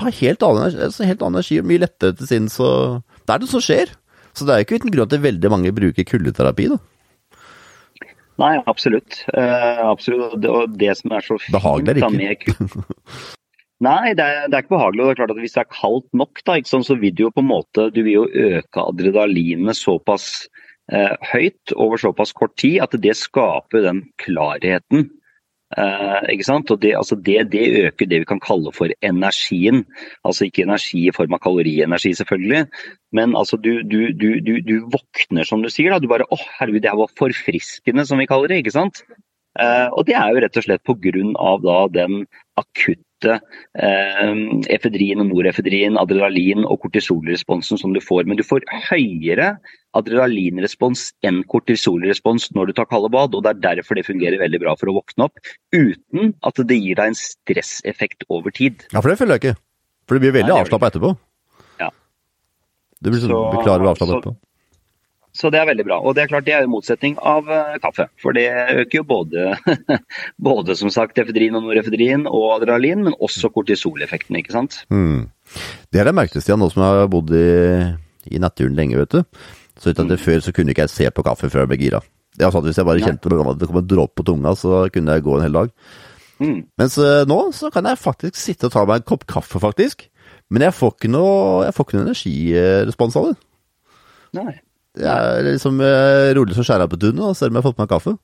har helt annen, altså helt annen energi, mye lettere til sinns og Det er det som skjer. Så det er jo ikke uten grunn at veldig mange bruker kuldeterapi, da. Nei, absolutt. Uh, absolutt. Og det som er så fint Behagelig da, med. [laughs] Nei, det er, det er, ikke behagelig. og det er klart at Hvis det er kaldt nok, da, sant, så vil du jo på en måte du vil jo øke adrenalinet såpass eh, høyt over såpass kort tid at det skaper den klarheten. Eh, ikke sant? Og det, altså det, det, øker det vi kan kalle for energien. Altså ikke energi i form av kalorienergi, selvfølgelig, men altså du, du, du, du våkner, som du sier. da, Du bare 'Å, herregud, det her var forfriskende, som vi kaller det. ikke sant? Eh, og det er jo rett og slett pga. den akutte eh, efedrin og norefedrin, adrenalin og kortisolresponsen som du får. Men du får høyere adrenalinrespons enn kortisolrespons når du tar kalde bad, og det er derfor det fungerer veldig bra for å våkne opp, uten at det gir deg en stresseffekt over tid. Ja, for det føler jeg ikke. For du blir veldig avslappa etterpå. Ja. Du blir, så, blir å over avslappa etterpå. Så det er veldig bra. Og det er klart det er en motsetning av uh, kaffe. For det øker jo både, [laughs] både som sagt efedrin og norefedrin og adrenalin, men også kortisoleffekten, ikke sant. Mm. Det er det merket, Stian, nå som jeg har bodd i, i naturen lenge, vet du. Så mm. Før så kunne ikke jeg se på kaffe før jeg ble gira. Det er sant, at Hvis jeg bare kjente at det kom en dråpe på tunga, så kunne jeg gå en hel dag. Mm. Mens uh, nå så kan jeg faktisk sitte og ta meg en kopp kaffe, faktisk. Men jeg får ikke noe, jeg får ikke noe energirespons av det. Nei. Jeg er liksom uh, rolig som skjæra på tunet, selv om jeg har fått meg kaffe.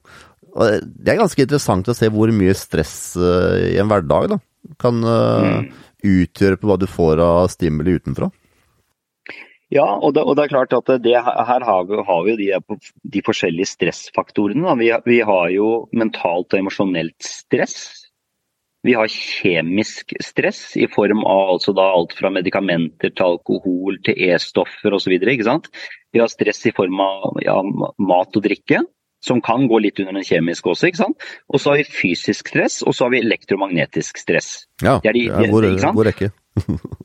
Og det er ganske interessant å se hvor mye stress uh, i en hverdag da, kan uh, mm. utgjøre på hva du får av stimuli utenfra. Ja, og det, og det, er klart at det, her har vi, har vi de, de, forskjellige stressfaktorene. Vi, vi, har jo mentalt og emosjonelt stress. Vi har kjemisk stress i form av altså alt fra medikamenter til alkohol til E-stoffer osv. Vi har stress i form av ja, mat og drikke, som kan gå litt under den kjemiske også. ikke sant? Og så har vi fysisk stress, og så har vi elektromagnetisk stress. Ja, de, ja hvor, hvor er ikke?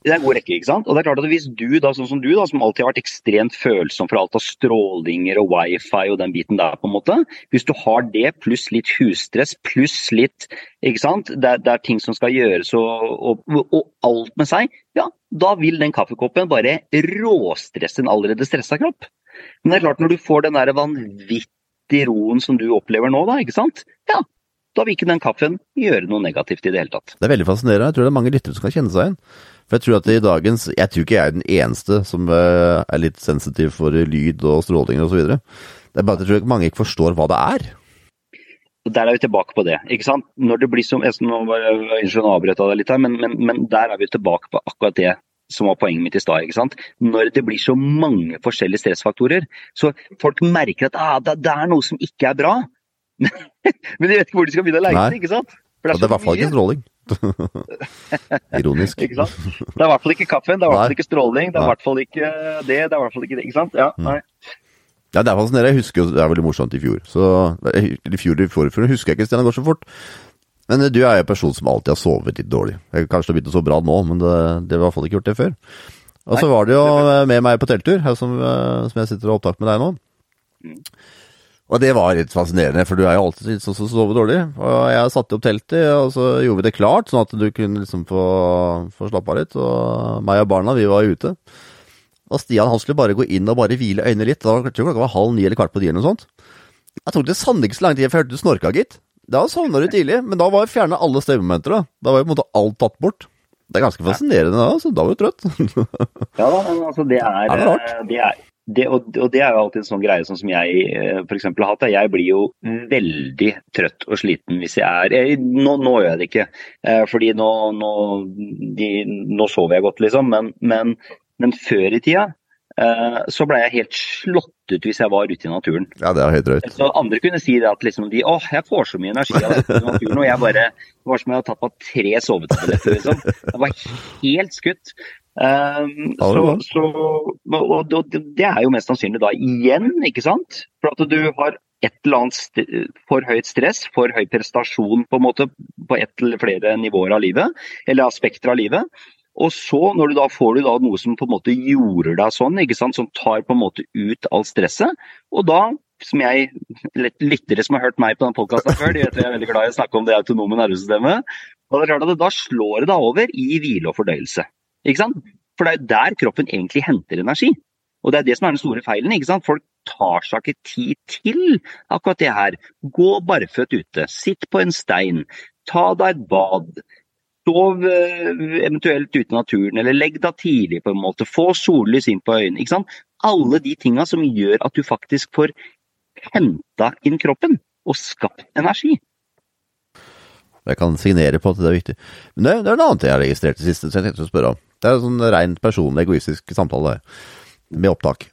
Det er god rekke, ikke sant. Og det er klart at hvis du, da, sånn som du, da, som alltid har vært ekstremt følsom for alt av strålinger og wifi og den biten der, på en måte. Hvis du har det pluss litt husstress pluss litt ikke sant, det, det er ting som skal gjøres og, og, og, alt med seg, ja, da vil den kaffekoppen bare råstresse en allerede stressa kropp. Men det er klart, når du får den der vanvittige roen som du opplever nå, da, ikke sant. Ja, da vil ikke den kaffen gjøre noe negativt i det hele tatt. Det er veldig fascinerende. Jeg tror det er mange lyttere som kan kjenne seg igjen. For jeg tror at i dagens Jeg tror ikke jeg er den eneste som eh, er litt sensitiv for lyd og stråling osv. Det er bare at jeg tror mange ikke forstår hva det er. Der er vi tilbake på det. ikke sant? Når det blir som, jeg, Nå avbrøt jeg deg litt her, men, men, men der er vi tilbake på akkurat det som var poenget mitt i stad. ikke sant? Når det blir så mange forskjellige stressfaktorer, så folk merker at ah, det, det er noe som ikke er bra. [laughs] Men de vet ikke hvor de skal begynne å det, ikke sant? For det er, det er i hvert fall ikke stråling. [laughs] Ironisk. ikke sant? Det er i hvert fall ikke kaffen, det er i hvert fall ikke stråling, det er i hvert fall ikke det, det er i hvert fall ikke det. Ikke sant? Ja, mm. nei. Ja, det er fascinerende. Jeg husker det er veldig morsomt i fjor. Så, I fjor i forfjor husker jeg ikke, Stian, det går så fort. Men du er jo en person som alltid har sovet litt dårlig. Jeg Kanskje det begynt å sove bra nå, men det, det har i hvert fall ikke gjort det før. Og så var det jo med meg på telttur, her som, eh, som jeg sitter og har opptak med deg nå. Og det var litt fascinerende, for du er jo alltid sånn som sover dårlig. Og jeg satte opp teltet, og så gjorde vi det klart, sånn at du kunne liksom få, få slappe av litt. Og meg og barna, vi var ute. Og Stian han skulle bare gå inn og bare hvile øynene litt. Da, jeg tror klokka var halv ni eller kvart på ni eller noe sånt. Jeg tok det sannelig ikke så lang tid før jeg hørte du snorka, gitt. Da sovna du tidlig, men da var fjerna alle støymomenter. Da. da var jo på en måte alt tatt bort. Det er ganske fascinerende da, så da var du trøtt. [laughs] ja da, men altså det er, er det, rart? det er det, og, og, det er jo alltid en sånn greie sånn som jeg eh, f.eks. har hatt. Jeg blir jo veldig trøtt og sliten hvis jeg er jeg, nå, nå, gjør jeg det ikke, eh, fordi nå, nå, de, nå, sover jeg godt, liksom. Men, men, men før i tida eh, så ble jeg helt slått ut hvis jeg var ute i naturen. Ja, det er helt drøyt. Så andre kunne si det at liksom de åh, jeg får så mye energi av dette i naturen. Og jeg bare Det var som om jeg hadde tatt på tre sovetabletter, liksom. Jeg var helt skutt. Um, så, så, og det er jo mest sannsynlig da igjen, ikke sant? For at du har et eller annet for høyt stress, for høy prestasjon på en måte på ett eller flere nivåer av livet, eller aspekter av livet. Og så, når du da får du da noe som på en måte jorder deg sånn, ikke sant? som tar på en måte ut all stresset, og da som jeg, Lyttere som har hørt meg på den podkasten før, de vet jeg er veldig glad i å snakke om det autonome nervesystemet. og det er klart at Da slår det deg over i hvile og fordøyelse. Ikke sant? For det er jo der kroppen egentlig henter energi. Og det er det som er den store feilen. ikke sant? Folk tar seg ikke tid til akkurat det her. Gå barføtt ute, sitt på en stein, ta deg et bad. Sov eh, eventuelt ute i naturen, eller legg deg tidlig på en måte. Få sollys inn på øynene. ikke sant? Alle de tinga som gjør at du faktisk får henta inn kroppen og skapt energi. Jeg kan signere på at det er viktig. Men det, det er annen ting jeg har registrert det siste, så jeg tenkte å spørre om. Det er en sånn rent personlig, egoistisk samtale der, med opptak.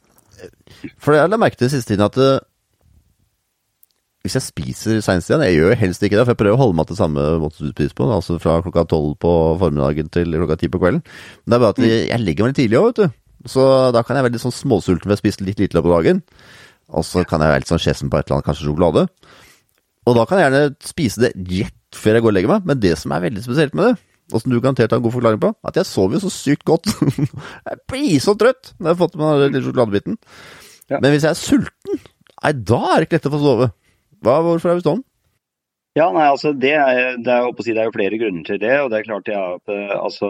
For jeg la merke til siste tiden at uh, hvis jeg spiser seinest igjen Jeg gjør helst ikke det, for jeg prøver å holde meg til samme måte du spiser på, altså fra klokka tolv på formiddagen til klokka ti på kvelden. Men det er bare at jeg, jeg legger meg litt tidlig òg, vet du. Så da kan jeg være litt sånn småsulten ved å spise litt lite på dagen. Og så kan jeg være litt sånn skjessen på et eller annet, kanskje sjokolade. Og da kan jeg gjerne spise det rett før jeg går og legger meg, men det som er veldig spesielt med det, og som du garantert har en god forklaring på, at jeg sover jo så sykt godt. [laughs] jeg blir så trøtt når jeg har fått med den lille sjokoladebiten. Ja. Men hvis jeg er sulten, nei, da er det ikke lett å få sove. Hva, hvorfor er vi sånn? Ja, nei, altså det er, det, er, si, det er, jo flere grunner til det. og det er klart jeg eh, altså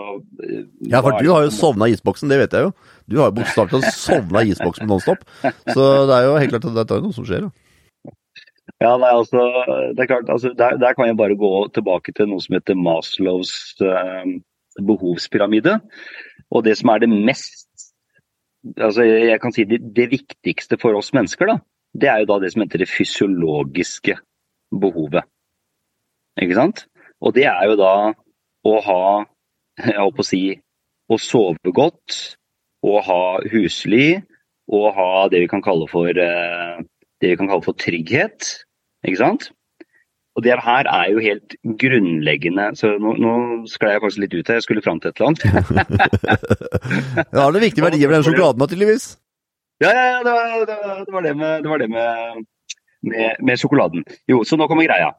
Ja, for du har jo sovna i isboksen, det vet jeg jo. Du har jo bokstavelig talt sovna i isboksen nonstop. [laughs] Så det er jo helt klart at det er noe som skjer. Da. Ja, nei, altså, det er klart, altså, der, der, kan jeg bare gå tilbake til noe som heter Maslows eh, behovspyramide. Og det som er det mest altså jeg kan si det, det, viktigste for oss mennesker, da, det er jo da det som heter det fysiologiske behovet. Ikke sant? Og det er jo da å ha Jeg holdt på å si å sove godt, å ha husly, å ha det vi kan kalle for, vi kan kalle for trygghet. Ikke sant? Og det her er jo helt grunnleggende Så nå, nå sklei jeg kanskje litt ut her, jeg skulle fram til et eller annet. [laughs] ja, det er viktige verdier ved den sjokoladen, naturligvis. Ja, ja, ja det, var, det, var det med, det var det med, med, med, sjokoladen. Jo, så nå.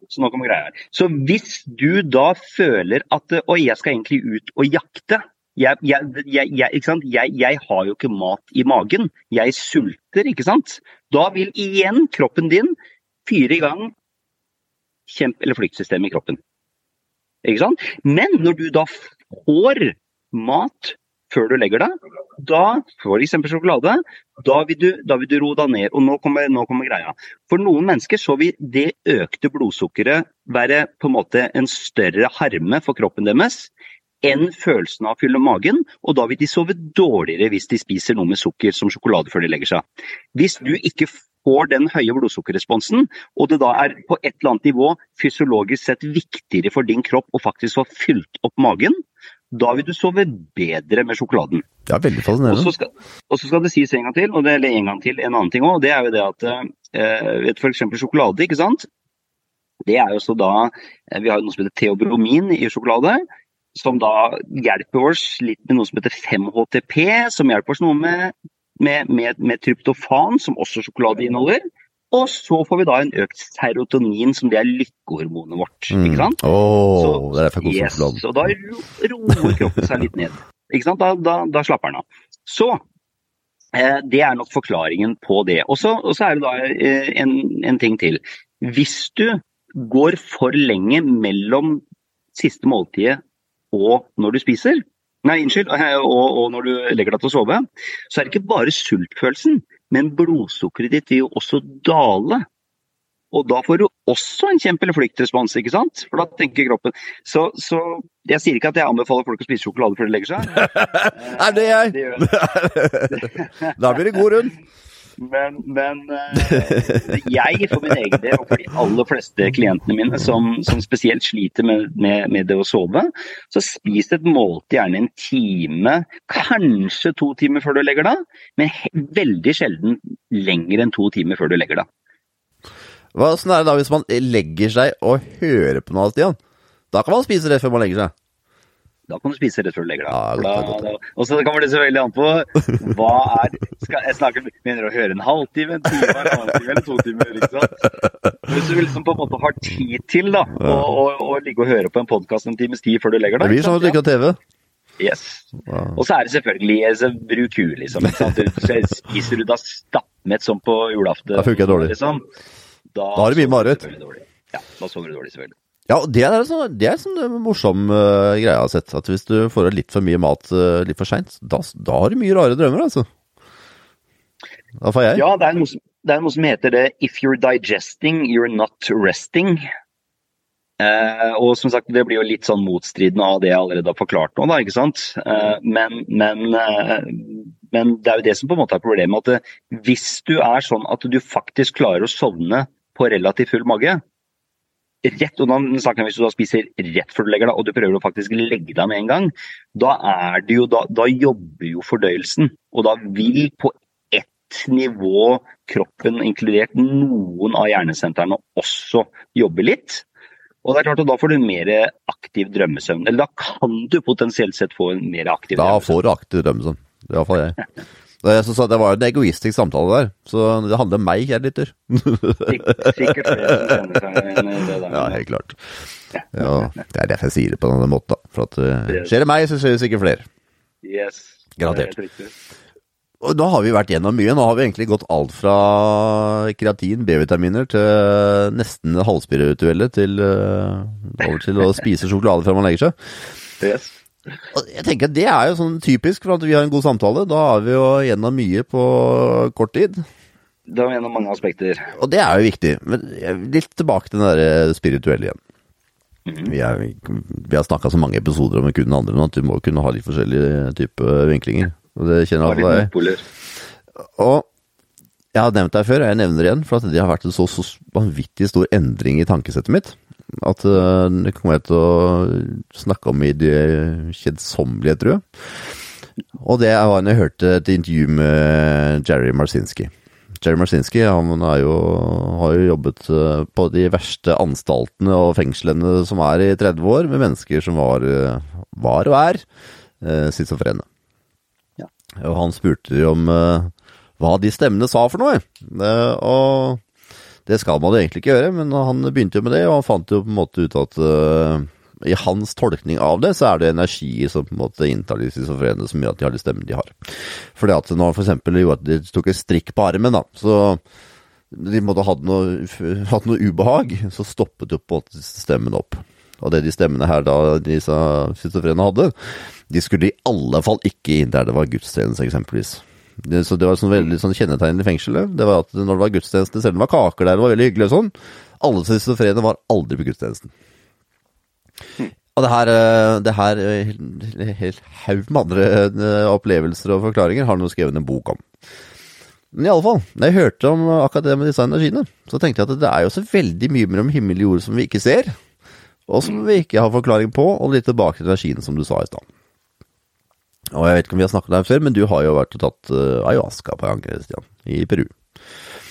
Så nå kommer greia. Så hvis du da føler at oi, jeg skal egentlig ut og jakte, Jeg, jeg? Jeg, jeg har jo ikke mat i magen. Jeg sulter, ikke sant. Da vil igjen kroppen din fyre i gang kjemp- eller flyktsystemet i kroppen. Ikke sant? Men når du da får mat før du legger deg, da f.eks. sjokolade, da vil, du, da vil du roe deg ned. Og nå kommer, nå kommer greia. For noen mennesker så vil det økte blodsukkeret være på en måte en større harme for kroppen deres enn følelsen av å fylle magen, og da vil de sove dårligere hvis de spiser noe med sukker som sjokolade før de legger seg. Hvis du ikke får den høye blodsukkerresponsen, og det da er på et eller annet nivå fysiologisk sett viktigere for din kropp å faktisk få fylt opp magen, da vil du sove bedre med sjokoladen. Det er veldig Og så fascinerende. skal, og så skal det sies en gang til, og det, eller en gang til, en annen ting òg. Det er jo det at eh, F.eks. sjokolade, ikke sant. Det er jo så da eh, Vi har jo noe som heter teobromin i sjokolade. Som da hjelper oss litt med noe som heter 5-HTP, som hjelper oss noe med, med, med, med tryptofan, som også sjokolade inneholder. Og så får vi da en økt serotonin, som det er lykkehormonet vårt. Mm. ikke sant? Åh, Så- det er derfor meg Yes, sjokolade. og da roer kroppen seg litt ned. Ikke sant? Da, da, da slapper den av. Så eh, det er nok forklaringen på det. Så og så er det da eh, en, en ting til. Hvis du går for lenge mellom siste måltidet og når du spiser, nei, unnskyld, eh, og, og når du legger deg til å sove, så er det ikke bare sultfølelsen, men blodsukkeret ditt vil jo også dale. Og da får du også en kjempe- eller fluktrespons, ikke sant? For da tenker kroppen Så, så jeg sier ikke at jeg anbefaler folk å spise sjokolade før de legger seg. [laughs] Er det jeg? Det [laughs] da blir det god rund. Men, men eh, jeg for min egen del, og for de aller fleste klientene mine som, som spesielt sliter med, med, med det å sove, så spis et måltid gjerne en time, kanskje to timer før du legger deg, men veldig sjelden lenger enn to timer før du legger deg. Hva sånn er det da hvis man legger seg og hører på noe, Stian? Da kan man spise det før man legger seg. Da kan du spise rett før du legger deg. Ja, Og så kommer det selvfølgelig an på hva er skal Jeg snakker, Mener å høre en halvtime, en time, en halvtime eller to timer? ikke sant? Hvis du liksom på en måte har tid til da, å, å, å ligge og høre på en podkast en times tid før du legger Det deg blir sånn at du ikke har TV. Yes. Og så er det selvfølgelig altså, bruk huet, liksom. Så spiser du da stappmett som på julaften? Da funker det dårlig. Liksom, da, Da har det mye mareritt. Ja, da sover du dårlig, selvfølgelig. Ja, og det er sånn, det sånn en morsom uh, greie jeg har sett. At hvis du får litt for mye mat uh, litt for seint, da, da har du mye rare drømmer, altså. Da får jeg. Ja, det er, noe det er noe som heter det 'if you're digesting, you're not resting'. Uh, og som sagt, det blir jo litt sånn motstridende av det jeg allerede har forklart nå, da, ikke sant. Eh, men, men, eh, men det er jo det som på en måte er problemet. At hvis du er sånn at du faktisk klarer å sovne på relativt full mage, rett, og da snakker jeg hvis du da spiser rett før du legger deg, og du prøver å faktisk legge deg med en gang, da er det jo, da, da jobber jo fordøyelsen. Og da vil på ett nivå kroppen, inkludert noen av hjernesentrene, også jobbe litt. Og det er klart at da får du mer aktiv drømmesøvn. Eller da kan du potensielt sett få en mer aktiv Da drømmesøvn. får du aktiv drømme sånn. Det er iallfall jeg. [laughs] Så sa, det var en egoistisk samtale der, så det handler om meg, kjære lytter. Sikkert. [laughs] Ja, helt klart. Ja, det er derfor jeg sier det på denne måten. For at uh, skjer det meg, så skjer det sikkert flere. Yes. Er riktig. Og nå har vi vært gjennom mye. Nå har vi egentlig gått alt fra kreatin, B-vitaminer, til nesten halvspirituelle, til uh, over til å spise sjokolade før man legger seg. Yes. Jeg tenker at Det er jo sånn typisk for at vi har en god samtale. Da er vi jo gjennom mye på kort tid. Det er gjennom mange aspekter. Og det er jo viktig. Men litt tilbake til den der spirituelle igjen. Vi, er, vi har snakka så mange episoder om kun den andre, men at du må kunne ha litt forskjellige typer vinklinger. Og det kjenner jeg alle jeg. Og jeg har nevnt deg før, og jeg nevner det igjen, for at det har vært en så, så vanvittig stor endring i tankesettet mitt. At øh, det kommer jeg til å snakke om i det kjedsommelige, tror jeg. Og det var når jeg hørte et intervju med Jerry Marsinski. Jerry Marsinski han jo, har jo jobbet øh, på de verste anstaltene og fengslene som er i 30 år, med mennesker som var, øh, var og er schizofrene. Ja. Og han spurte jo om eh, hva de stemmene sa for noe. Eh, og det skal man egentlig ikke gjøre, men han begynte jo med det, og han fant jo på en måte ut at, uh, i hans tolkning av det, så er det energi som på en måte inntar de schizofrene som gjør at de har de stemmene de har. Fordi at når for eksempel gjorde at de tok en strikk på armen, da, så de måtte ha noe, hatt noe ubehag, så stoppet jo på en måte stemmen opp. Og det de stemmene her da disse schizofrene hadde, de skulle i alle fall ikke inn der det var gudstjeneste, eksempelvis. Det, så det var sånn veldig sånn kjennetegn i fengselet. Det var at når det var gudstjeneste, selv om det var kaker der, det var veldig hyggelig og sånn, alle schizofrene var aldri på gudstjenesten. Og det her, eh, det her eh, helt haug med andre eh, opplevelser og forklaringer har noen skrevet en bok om. Men i alle fall, når jeg hørte om akkurat det med disse energiene, så tenkte jeg at det er jo så veldig mye mellom himmel og jord som vi ikke ser, og som vi ikke har forklaring på, og litt tilbake til energien som du sa i stad. Og jeg vet ikke om vi har snakket om det før, men du har jo vært og tatt uh, ayahuasca på gang, Christian, i Peru.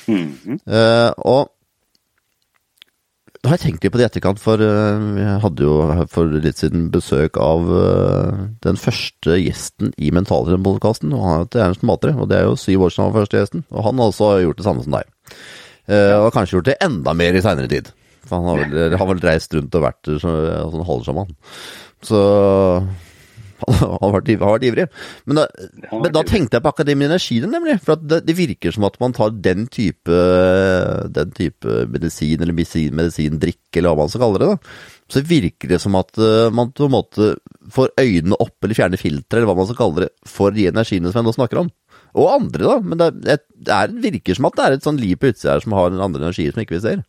Mm -hmm. uh, og da har jeg tenkt litt på det i etterkant, for uh, jeg hadde jo for litt siden besøk av den første gjesten i Mentaltrenerpodkasten, og han heter Ernst Matre, og det er jo syv år siden han var første gjesten, og han også har gjort det samme som deg. og kanskje gjort det enda mer i seinere tid. For han har vel, har vel reist rundt og vært sånn halvsjaman. Så han har vært, vært ivrig. Men da, men da, tenkte jeg på akkurat Energi, nemlig. For det, det, virker som at man tar den type, den type medisin, eller medisin, medisindrikk, eller hva man skal kalle det. da. Så virker det som at uh, man på en måte får øynene opp, eller fjerner filtre, eller hva man skal kalle det, for de energiene som jeg nå snakker om. Og andre, da. Men det, det er, virker som at det er et sånn liv på utsida her som har en andre energier som ikke vi ser.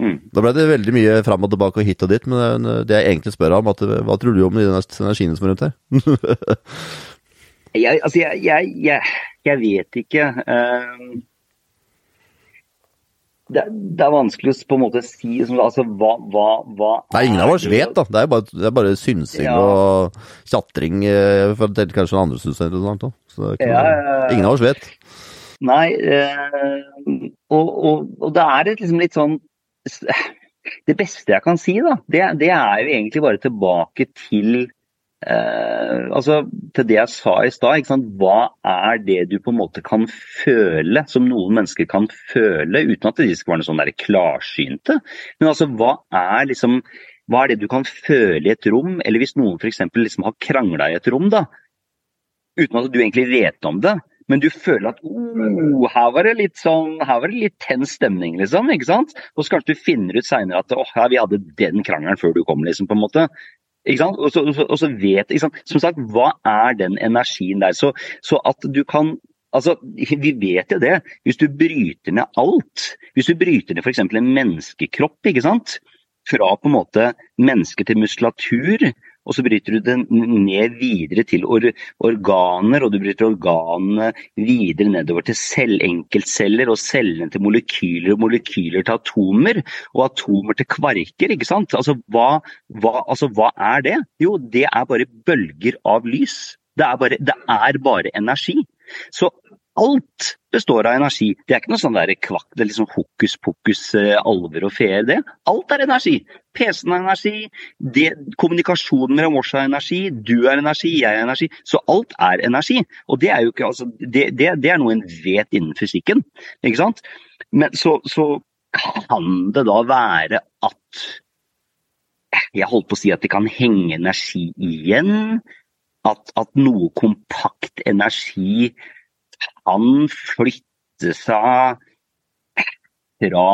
Mm. Da ble det veldig mye fram og tilbake og hit og dit, men det jeg egentlig spør om, at, hva tror du om de energiene som er rundt her? jeg, altså, jeg, jeg, jeg, jeg vet ikke. Uh, det, det, er vanskelig å på en måte si altså, hva, hva, hva Nei, ingen av oss vet, da. Det er bare, det er bare synsing ja. og tjatring. Eh, for det er kanskje andre syns det er interessant òg. Ja, ingen av oss vet. Nei, uh, og, og, og, det er liksom litt sånn [sighs] det beste jeg kan si, da, det, det er jo egentlig bare tilbake til eh, altså til det jeg sa i stad. Hva er det du på en måte kan føle, som noen mennesker kan føle, uten at de skal være sånn klarsynte? Men altså, hva er liksom hva er det du kan føle i et rom, eller hvis noen f.eks. Liksom har krangla i et rom, da, uten at du egentlig vet om det, men du føler at oh, her var det litt sånn, her var det litt tens stemning, liksom. ikke sant? Og så kanskje du finner ut seinere at oh, ja, vi hadde den krangelen før du kom, liksom, på en måte. Ikke sant? Og så, og så vet ikke sant? Som sagt, hva er den energien der? Så, så at du kan Altså, Vi vet jo det. Hvis du bryter ned alt, hvis du bryter ned f.eks. en menneskekropp, ikke sant? fra på en måte menneske til muskulatur, og så bryter du den ned videre til or organer, og du bryter organene videre nedover til cell, enkeltceller, og cellene til molekyler, og molekyler til atomer, og atomer til kvarker. ikke sant? Altså hva, hva, altså, hva er det? Jo, det er bare bølger av lys. Det er bare, det er bare energi. Så Alt består av energi. Det er ikke noe sånn der kvakk, det er liksom hokus pokus, eh, alver og feer, det. Alt er energi. PC-en er energi, det, kommunikasjonen mellom oss er energi, du er energi, jeg er energi. Så alt er energi. Og det er jo ikke altså, det, det, det er noe en vet innen fysikken. Ikke sant? Men så, så kan det da være at Jeg holdt på å si at det kan henge energi igjen. At, at noe kompakt energi kan flytte seg fra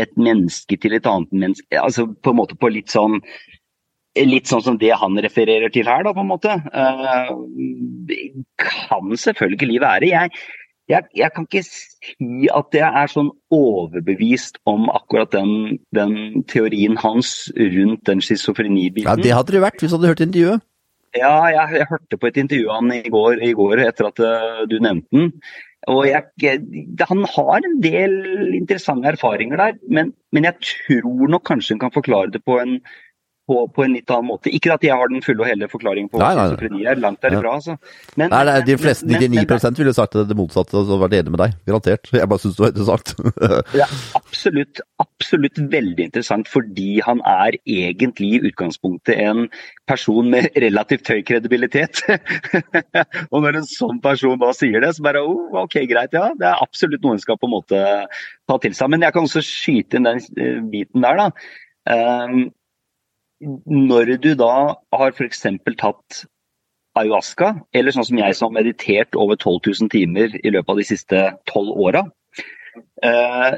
et menneske til et annet menneske. Altså på en måte på litt sånn Litt sånn som det han refererer til her, da, på en måte. Eh, kan selvfølgelig være. Jeg, jeg, jeg, kan ikke si at jeg er sånn overbevist om akkurat den, den teorien hans rundt den schizofrenibiten. Ja, det hadde det vært hvis du hadde hørt intervjuet. Ja, jeg, jeg, hørte på et intervju han i går, etter at uh, du nevnte den. Og jeg, Han har en del interessante erfaringer der, men, men jeg tror nok kanskje hun kan forklare det på en på, på, en litt annen måte. Ikke at jeg har den fulle og hele forklaringen på schizofreni er, langt derifra. Altså. Men, nei, nei, de fleste, 99% ville sagt det motsatte og vært enig med deg, garantert. Jeg bare syns det var interessant. ja, absolutt, absolutt veldig interessant, fordi han er egentlig i utgangspunktet en person med relativt høy kredibilitet. [laughs] og når en sånn person da sier det, så bare oh, ok, greit, ja. Det er absolutt noe en skal på en måte ta til seg. Men jeg kan også skyte inn den eh, biten der, da. Um, når du da har f.eks. tatt ayahuasca, eller sånn som jeg som har meditert over 12 000 timer i løpet av de siste tolv åra, eh,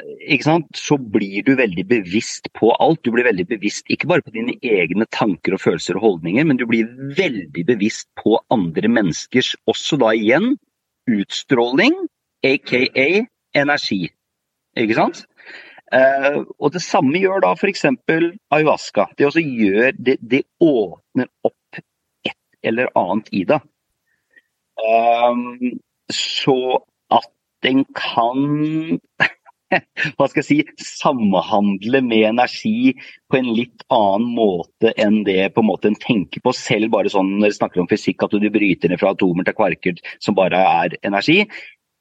så blir du veldig bevisst på alt. Du blir veldig bevisst ikke bare på dine egne tanker og følelser og holdninger, men du blir veldig bevisst på andre menneskers, også da igjen, utstråling, aka energi. Ikke sant? Uh, og det samme gjør da f.eks. ayahuasca. Det, også gjør, det, det, åpner opp et eller annet i det. Um, så at den kan [laughs] hva skal jeg si, samhandle med energi på en litt annen måte enn det på en måte en tenker på selv, bare sånn når vi snakker om fysikk, at du bryter ned fra atomer til kvarker som bare er energi.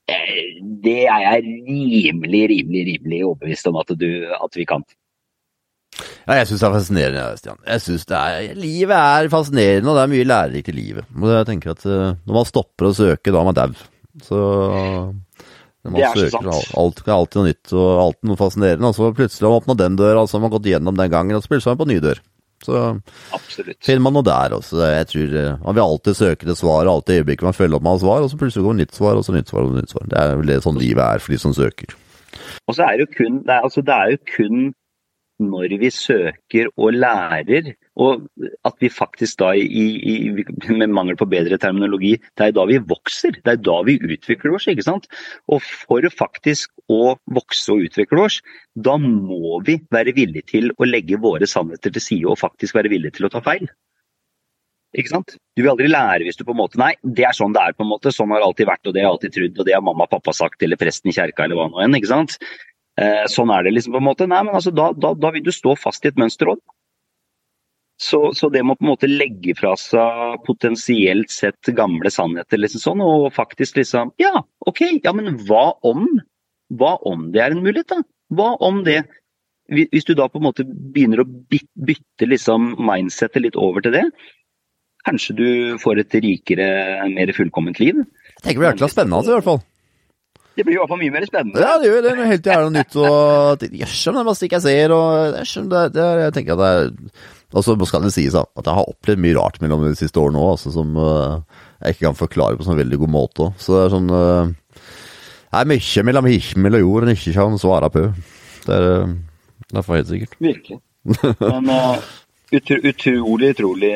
Det er jeg rimelig, rimelig, rimelig overbevist om at, du, at vi kan. Ja, jeg syns det er fascinerende, Stian. Jeg synes det er, Livet er fascinerende, og det er mye lærerikt i livet. Og jeg tenker at eh, Når man stopper å søke, da er man dau. Så man det er søker, sant. Alt er alltid noe nytt og alltid noe fascinerende. Og så plutselig har man åpna den døra, altså har man gått gjennom den gangen, og så plutselig er man på ny dør. Så Absolutt. finner man noe der også. Jeg tror eh, Man vil alltid søke det svaret, alltid øyeblikket man følger opp med svar, og så plutselig kommer nytt svar, og så nytt svar, og nytt svar. Det er vel det sånn livet er for de som søker. Og så er det jo kun, det er, altså, det er jo kun når vi søker og lærer, og at vi faktisk da, i, i, med mangel på bedre terminologi, det er da vi vokser. Det er da vi utvikler oss. ikke sant? Og for faktisk å vokse og utvikle oss, da må vi være villige til å legge våre sannheter til side og faktisk være villige til å ta feil. Ikke sant? Du vil aldri lære hvis du på en måte Nei, det er sånn det er, på en måte. Sånn har det alltid vært, og det har jeg alltid trodd, og det har mamma og pappa sagt, eller presten i kjerka, eller hva nå enn. ikke sant? Eh, sånn er det liksom på en måte. Nei, men altså, da, da, da vil du stå fast i et mønster òg. Så, så, det må på en måte legge fra seg potensielt sett gamle sannheter, liksom sånn, og faktisk liksom Ja, OK, ja, men hva om? Hva om det er en mulighet, da? Hva om det? Hvis du da på en måte begynner å bytte liksom mindsettet litt over til det, kanskje du får et rikere, mer fullkomment liv. Jeg tenker det blir jækla spennende, altså, i hvert fall. Det blir i hvert fall mye mer spennende. Ja, det gjør det. Helt jævla er nytt. og Jøss, det er masse ikke jeg ser. og det, det, jeg tenker at det er Og så skal det sies at jeg har opplevd mye rart mellom de siste årene òg, altså, som uh, jeg ikke kan forklare på sånn veldig god måte. Så det er sånn uh, Det er mye mellom himmel og jord en ikke kan svare på. Det er uh, derfor helt sikkert. Virkelig. Men utro, utrolig, utrolig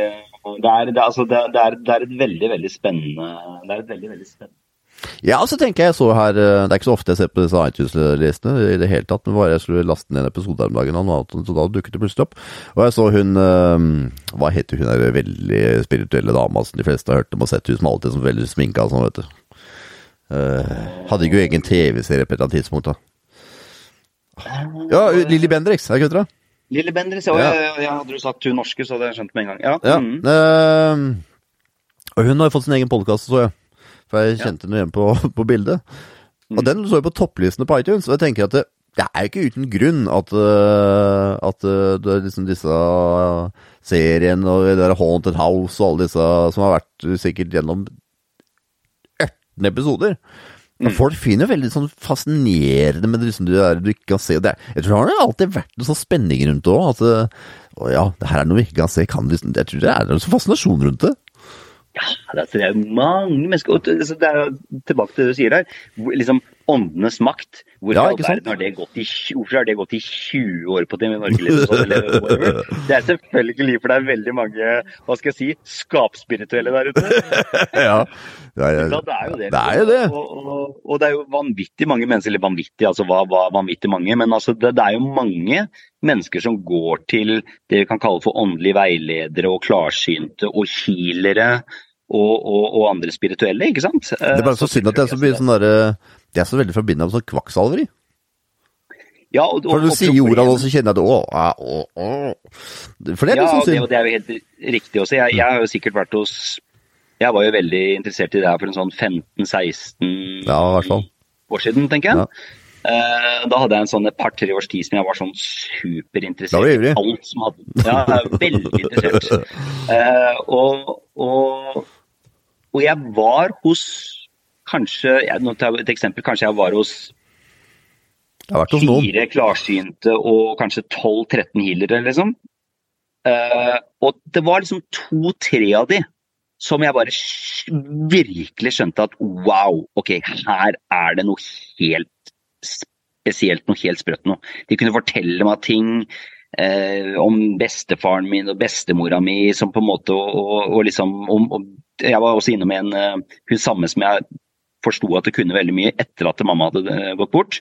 det er, det, altså, det, er, det er et veldig, veldig spennende Det er et veldig, veldig spennende ja, så tenker jeg så her eh, Det er ikke så ofte jeg ser på disse iTunes-listene i det hele tatt, men bare jeg skulle laste ned en episode her om dagen, så da dukket det plutselig opp. Og jeg så hun eh, Hva heter hun der veldig spirituelle dama som de fleste har hørt om og sett ut som alltid som veldig sminka og sånn, vet du. Uh, hadde ikke jo egen TV-serie på et eller annet tidspunkt, da. Ja, Lilly Bendrix, er det ikke det? Lilly Bendrix, ja. ja. ja. Hadde du sagt hun norske, så hadde jeg skjønt med en gang. Ja. ja. Mm. Uh, og hun har fått sin egen podkast, så jeg. For jeg kjente noe igjen på, [laughs] på bildet. Og mm. den så jo på topplistene på iTunes, og jeg tenker at det, det er jo ikke uten grunn at, uh, at det er liksom disse seriene og det der Haunted House og alle disse som har vært sikkert gjennom 18 episoder. Men mm. folk finner jo veldig sånn fascinerende med liksom det er, du ikke kan se. Det er, jeg tror det har alltid vært noe sånn spenning rundt det òg. At å ja, det her er noe vi ikke kan se. Kan liksom, jeg tror det er noe sånn fascinasjon rundt det. Ja, det er mange mennesker og Det er tilbake til det du sier her. Liksom Åndenes makt. Hvorfor, ja, har det gått i, hvorfor har det gått i 20 år på TV Norge? Liksom, [laughs] det er selvfølgelig for det er veldig mange hva skal jeg si, skapsspirituelle der ute. [laughs] ja, det er, det er jo det. det, er jo det. Og, og, og, det er jo vanvittig mange mennesker, eller vanvittig, altså hva, hva vanvittig mange, men altså det, det er jo mange mennesker som går til det vi kan kalle for åndelige veiledere og klarsynte og healere og, og, og, andre spirituelle, ikke sant? Det er bare så, så synd at det er så mye sånn derre Det er så veldig forbindet med sånn kvakksalveri. Ja, og, For når du sier orda nå, så kjenner jeg at å, å, å. For det er liksom synd. Ja, det, det er jo helt riktig også. Jeg, jeg har jo sikkert vært hos Jeg var jo veldig interessert i det her for en sånn 15-16 ja, år siden, tenker jeg. Ja. Uh, da hadde jeg en sånn et par-tre års tid som jeg var sånn superinteressert i alt som hadde Ja, veldig interessert. Uh, [laughs] og, og og jeg var hos kanskje jeg, Nå tar jeg et eksempel. Kanskje jeg var hos fire klarsynte og kanskje 12-13 healere, liksom. Uh, og det var liksom to-tre av de som jeg bare virkelig skjønte at wow, ok, her er det noe helt spesielt, noe helt sprøtt noe. De kunne fortelle meg ting eh, om bestefaren min og bestemora mi som på en måte og, og, liksom om, og Jeg var også innom en uh, hun samme som jeg forsto at det kunne veldig mye etter at mamma hadde uh, gått bort.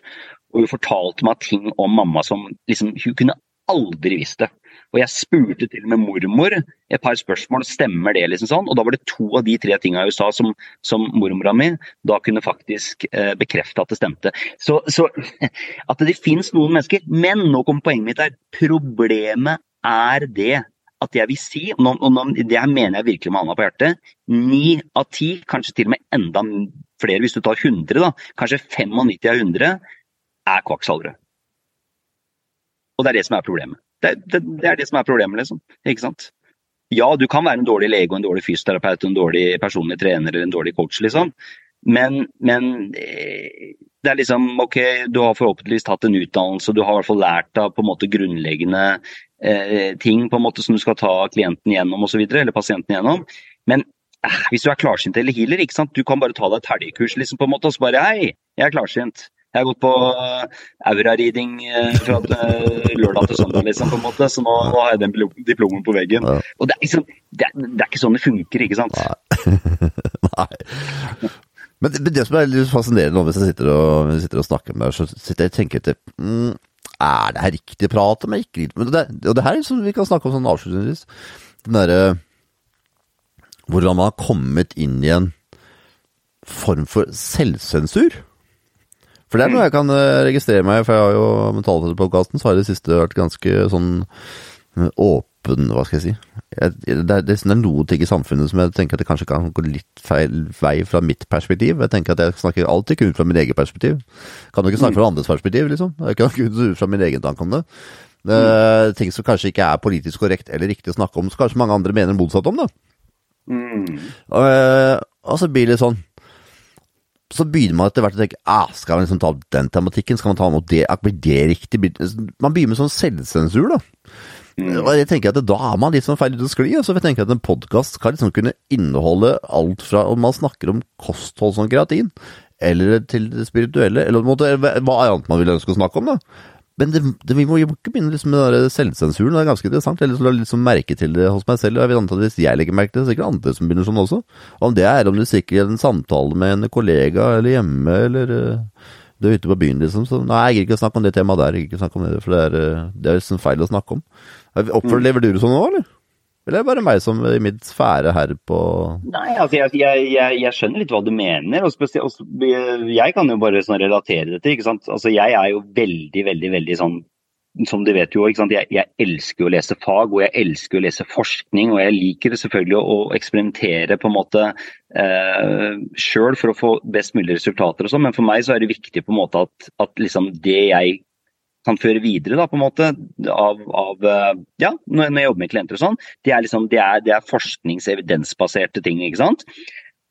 Og hun fortalte meg ting om mamma som liksom, hun kunne aldri visst det. Og jeg spurte til og med mormor et par spørsmål, stemmer det liksom sånn? Og da var det to av de tre tinga i USA som, som mormora mi da kunne faktisk eh, bekrefte at det stemte. Så, så [laughs] at det finnes noen mennesker. Men nå kommer poenget mitt her. Problemet er det at jeg vil si, og nå, og nå, det mener jeg virkelig med hånda på hjertet, ni av ti, kanskje til og med enda flere hvis du tar 100, da, kanskje 95 av 100, er kvakksalvere. Og det er det som er problemet. Det, det, det, er det som er problemet, liksom. Ikke sant? Ja, du kan være en dårlig lege en dårlig fysioterapeut en dårlig personlig trener eller en dårlig coach, liksom. Men, men eh, det er liksom OK, du har forhåpentligvis tatt en utdannelse, du har i hvert fall lært av på en måte grunnleggende eh, ting på en måte som du skal ta klienten gjennom osv., eller pasienten gjennom. Men eh, hvis du er klarsynt eller healer, ikke sant? du kan bare ta deg et helgekurs liksom, på en måte, og så bare Hei, jeg er klarsynt. Jeg har gått på uh, aura-reading uh, fra uh, lørdag til søndag, liksom, på en måte, så nå, nå har jeg den diplomen på veggen. Ja. Og det er, liksom, det, er, det er, ikke sånn det funker, ikke sant? Nei. [laughs] Nei. Men det, det, som er litt fascinerende nå, hvis jeg sitter og, sitter og snakker med deg, så sitter jeg og tenker til mm, Er det her riktig prat om ikke riktig det, Og det her er som vi kan snakke om sånn avslutningsvis. Den derre Hvordan man har kommet inn i en form for selvsensur. For det er noe jeg kan eh, registrere meg for jeg har jo Mentalpodkasten, så har det siste vært ganske sånn eh, åpen, hva skal jeg si. Jeg, det, er, det, er noen ting i samfunnet som jeg tenker at det kanskje kan gå litt feil vei fra mitt perspektiv. Jeg tenker at jeg snakker alltid kun fra min egen perspektiv. Kan jo ikke snakke fra andres perspektiv, liksom. Jeg kan kun [laughs] ut fra min egen tanke om det. mm. ting som kanskje ikke er politisk korrekt eller riktig å snakke om, så kanskje mange andre mener motsatt om det. Mm. Og, eh, og så blir det litt sånn så begynner man etter hvert å tenke ah, skal man liksom ta opp den tematikken, skal man ta opp det, blir det riktig? Man begynner med sånn selvsensur, da. Mm. Og jeg tenker at Da er man litt sånn feil ute å skli. Så jeg tenker at En podkast skal liksom kunne inneholde alt fra om man snakker om kosthold som kreatin, eller til det spirituelle, eller hva annet man vil ønske å snakke om. da. Men det, det, vi må jo ikke begynne liksom med den selvsensuren. Det er ganske interessant. Jeg la liksom merke til det hos meg selv. og jeg vil anta at Hvis jeg legger merke til det, så er det sikkert andre som begynner sånn også. Om det er om du sikkert i en samtale med en kollega eller hjemme, eller uh, du er ute på byen, liksom. Så nei, jeg gidder ikke å snakke om det temaet der. Jeg gir ikke å snakke om det, For det er, uh, det er liksom feil å snakke om. Opplever du det sånn nå, eller? Eller er det bare meg som i mitt sfære her på Nei, altså jeg, jeg, jeg, jeg skjønner litt hva du mener. og spesielt, Jeg kan jo bare sånn relatere det til. ikke sant? Altså Jeg er jo veldig, veldig, veldig sånn som du vet jo, ikke? Jeg, jeg elsker å lese fag og jeg elsker å lese forskning. Og jeg liker selvfølgelig å, å eksperimentere på en måte eh, sjøl for å få best mulig resultater. og sånn, Men for meg så er det viktig på en måte at, at liksom det jeg kan føre videre da, på en måte, av, av eh, ja, når jeg jobber med klienter og sånn, det er, liksom, det er, det er forsknings- evidensbaserte ting. ikke sant?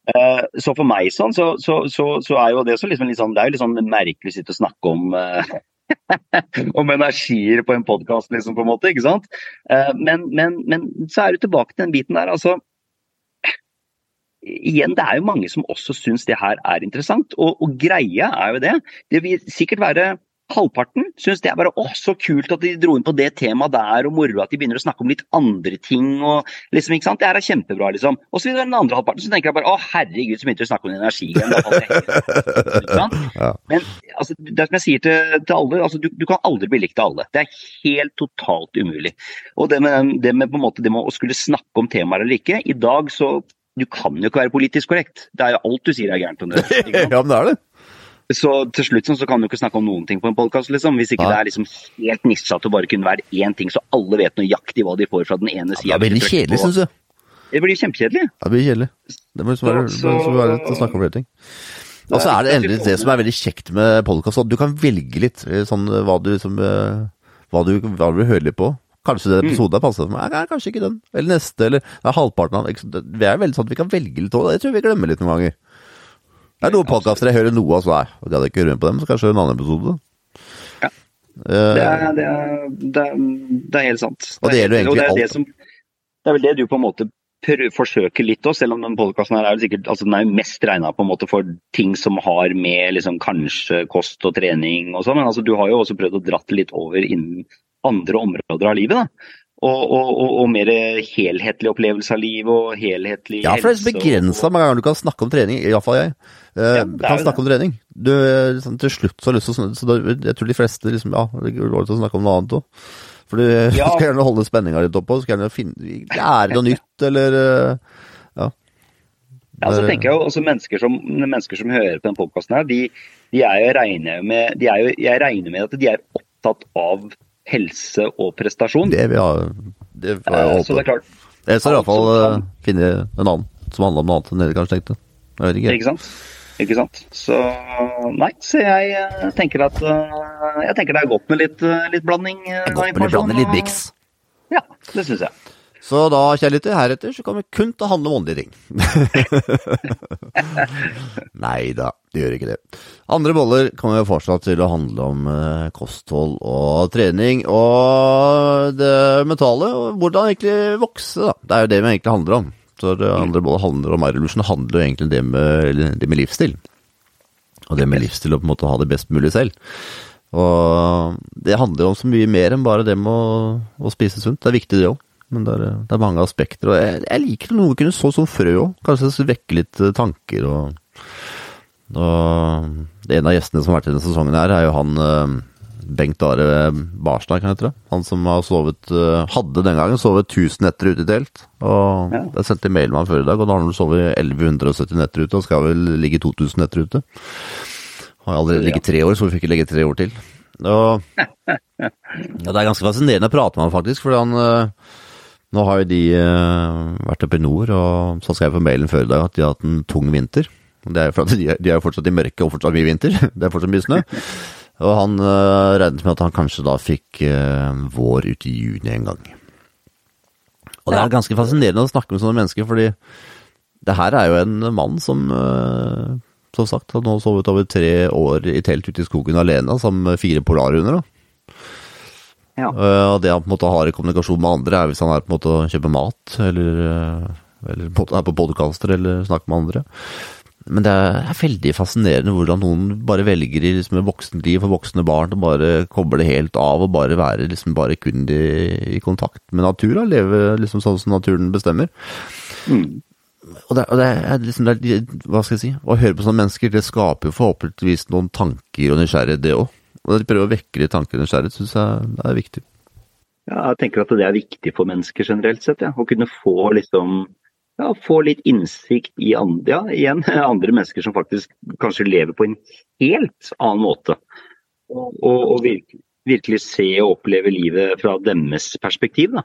Uh, så for meg sånn, så, så, så, så, er jo det så liksom liksom, det er jo litt sånn merkelig å sitte og snakke om uh, [laughs] om energier på en podkast, liksom, på en måte. ikke sant? Men, men, men, så er du tilbake til den biten der. altså Igjen, det er jo mange som også syns det her er interessant. Og, og greia er jo det. Det vil sikkert være Halvparten syns det er bare å, så kult at de dro inn på det temaet der, og moro at de begynner å snakke om litt andre ting. og liksom, ikke sant? Det her er kjempebra, liksom. Og så den andre halvparten så tenker jeg bare å herregud, så begynte de å snakke om energi igjen. [laughs] ja. Men altså, det som jeg sier til, til alle, altså, du, du, kan aldri bli likt av alle. Det er helt totalt umulig. Og det med, det med, på en måte, det med å skulle snakke om temaer eller ikke, i dag så du kan jo ikke være politisk korrekt. Det er jo alt du sier er gærent om det. [laughs] ja, men det er det. Så til slutt så kan du ikke snakke om noen ting på en podkast, liksom. Hvis ikke ja. det er liksom helt nisjete det bare kunne være én ting, så alle vet nøyaktig hva de får fra den ene sida. Ja, det blir veldig kjedelig, syns jeg. Det blir kjempekjedelig. Ja, det blir kjedelig. Det må liksom være, så, så, være å snakke om flere ting. Og så er det endelig det som er veldig kjekt med podkast, at du kan velge litt eh, sånn eh, hva du liksom hva du, hva du vil høre litt på. Kanskje den mm. episoden er passer for meg, kanskje ikke den. Eller neste, eller halvparten av den. Vi er veldig sånn at vi kan velge litt òg, det tror jeg vi glemmer litt noen ganger. Det er noen podkaster jeg hører noe av, så jeg gadd ikke høre på dem, så kanskje en annen episode. Ja. Det er, det, er, det, er, det er, helt sant. Og det gjelder egentlig og alt. Som, det er vel det du på en måte prøver, forsøker litt òg, selv om den podkasten er sikkert altså den er mest regna for ting som har med liksom, kanskje kost og trening og sånn, men altså, du har jo også prøvd å dratt litt over innen andre områder av livet. da. Og, og, og, mer helhetlig opplevelse av livet og helhetlig helse. Ja, for det er begrensa mange ganger du kan snakke om trening, iallfall jeg. Eh, ja, kan snakke det. om trening. Du, liksom, til slutt så har lyst til å så Jeg tror de fleste liksom, ja, det går til å snakke om noe annet òg. For [laughs] du ja. skal gjerne holde spenninga litt oppe, og skal gjerne finne, lære noe nytt, eller eh, ja. Ja, så tenker Jeg jo også mennesker som, mennesker som hører på denne podkasten, her, de, de, er jo, regner med, de er jo, jeg regner med at de er opptatt av helse og prestasjon. Det ja, det får jeg håpe. Så det er klart. Jeg skal iallfall kan... finne en annen som handler om noe annet enn det de kanskje tenkte. Ikke. Ikke sant? Ikke sant. Så nei, så jeg tenker at jeg tenker det er godt med litt, litt blanding. Godt med litt blanding, litt miks. Ja, det syns jeg. Så da, kjærligheter, heretter så kommer kun til å handle om åndelige ting. [laughs] Nei da, det gjør ikke det. Andre boller kommer jo fortsatt til å handle om eh, kosthold og trening og det mentale, og hvordan egentlig vokse, da. Det er jo det vi egentlig handler om. Så det andre boller handler om Erevolution, handler jo egentlig det med, det med livsstil. Og det med livsstil å på en måte ha det best mulig selv. Og det handler om så mye mer enn bare det med å, å spise sunt. Det er viktig, det òg. Men det er, det er, mange aspekter. Og jeg, jeg liker noe å kunne så som frø òg. Kanskje vekke litt eh, tanker og, og En av gjestene som har vært i denne sesongen her, er jo han eh, Bengt Are Barstad, kan jeg tro. Han som har sovet eh, Hadde den gangen sovet 1000 netter ute i telt. Og ja. jeg sendte mail med han før i dag, og da har han sovet 1170 netter ute, og skal vel ligge 2000 netter ute. Han har allerede ligget tre år, så vi fikk legge tre år til. Og, [laughs] ja, det er ganske fascinerende å prate med han faktisk, for han nå har jo de uh, vært oppe i nord, og så skrev jeg på mailen før i dag at de har hatt en tung vinter. Det er jo for at de, de er jo fortsatt i mørket og fortsatt mye vinter. [laughs] Det er fortsatt mye snø. Og han uh, regnet med at han kanskje da fikk uh, vår ut i juni en gang. Og det er ganske fascinerende å snakke med sånne mennesker, fordi det her er jo en mann som uh, som sagt har nå sovet over tre år i telt ute i skogen alene sammen med fire polarhunder. Ja. Uh, og det han på en måte har i kommunikasjon med andre, er hvis han er på en måte å kjøpe mat, eller, uh, eller er på podkaster, eller snakker med andre. Men det er veldig fascinerende hvordan noen bare velger i liksom voksenliv for voksne barn å bare koble helt av og bare være liksom bare kun i, i kontakt med naturen. Leve liksom sånn som naturen bestemmer. Mm. Og, det, og det, er liksom det er, Hva skal jeg si? Å høre på sånne mennesker, det skaper jo forhåpentligvis noen tanker og nysgjerrighet, det òg. Og de prøver å vekke litt tanker og nysgjerrighet, syns jeg er viktig. Ja, jeg tenker at det er viktig for mennesker generelt sett. Ja. Å kunne få, liksom, ja, få litt innsikt i andre, igjen, [laughs] andre mennesker som faktisk kanskje lever på en helt annen måte. Og, og, virkelig, virkelig, se og oppleve livet fra deres perspektiv. Da.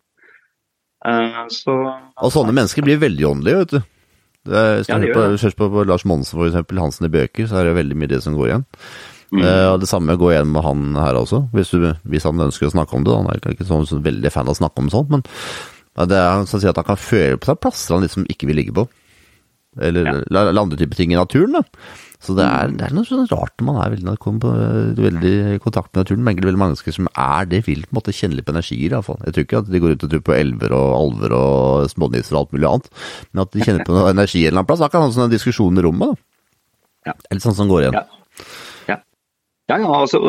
Uh, så, og sånne mennesker blir veldig åndelige, vet du. Det hvis du hører på, på, Lars Monsen f.eks., Hansen i bøker, så er det veldig mye det som går igjen. Mm. Uh, og Det samme går igjen med han her også, hvis, du, hvis, han ønsker å snakke om det. Han er ikke sånn, så veldig fan av å snakke om sånt, men det er han som si at han kan føle på seg plasser han liksom ikke vil ligge på. Eller, ja. eller andre typer ting i naturen. da. Så det er, det er noe sånn rart når man er veldig, veldig, i kontakt med naturen. Men veldig mange mennesker som er det, vil på en måte kjenne litt på energier. i hvert fall. Jeg tror ikke at de går ut og tror på elver og alver og smånisser og alt mulig annet. Men at de kjenner på noe energi en eller annen plass. Da kan man ha sånn diskusjon i rommet. da. Ja. Eller sånn som går igjen. Ja. Ja, ja, altså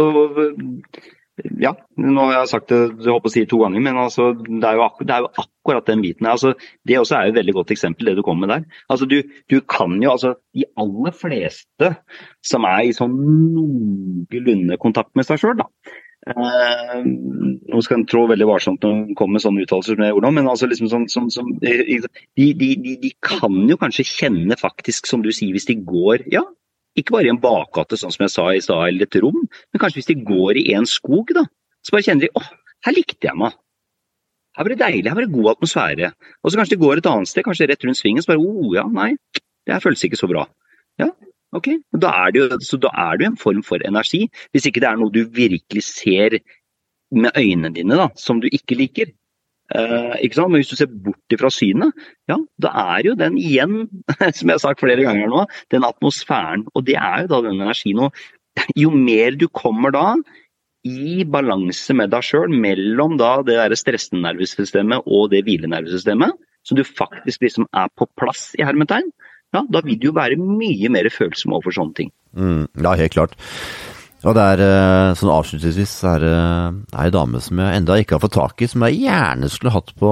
ja, nå har jeg sagt det jeg håper å si to ganger, men altså, det, er akkurat, det, er jo akkurat den biten. Altså, det også er et veldig godt eksempel, det du kommer med der. Altså, du, du, kan jo, altså, De aller fleste som er i sånn noenlunde kontakt med seg sjøl. Eh, nå skal en trå veldig varsomt når en kommer med sånne uttalelser men altså liksom sånn, sånn, sånn de, de, de, de, kan jo kanskje kjenne faktisk, som du sier, hvis de går Ja, ikke bare i en bakgate, sånn som jeg sa i stad, eller et rom, men kanskje hvis de går i en skog, da. Så bare kjenner de åh, her likte jeg meg. Her var det deilig, her var det god atmosfære. Og så kanskje de går et annet sted, kanskje rett rundt svingen, så bare oh ja, nei, det her føles ikke så bra. Ja, ok. Da er, det jo, så da er det jo en form for energi. Hvis ikke det er noe du virkelig ser med øynene dine, da, som du ikke liker. Uh, ikke sant? Men hvis du ser bort ifra synet, ja, da er jo den igjen, [laughs] som jeg har sagt flere ganger nå, den atmosfæren. Og det er jo da den energien. Og jo mer du kommer da i balanse med deg sjøl, mellom da det der stressende nervesystemet og det hvilenervesystemet, så du faktisk liksom er på plass i hermetegn, ja, da vil du jo være mye mer følsom overfor sånne ting. Mm, ja, helt klart. Og det er eh, sånn avslutningsvis så er det ei dame som jeg enda ikke har fått tak i, som jeg gjerne skulle hatt på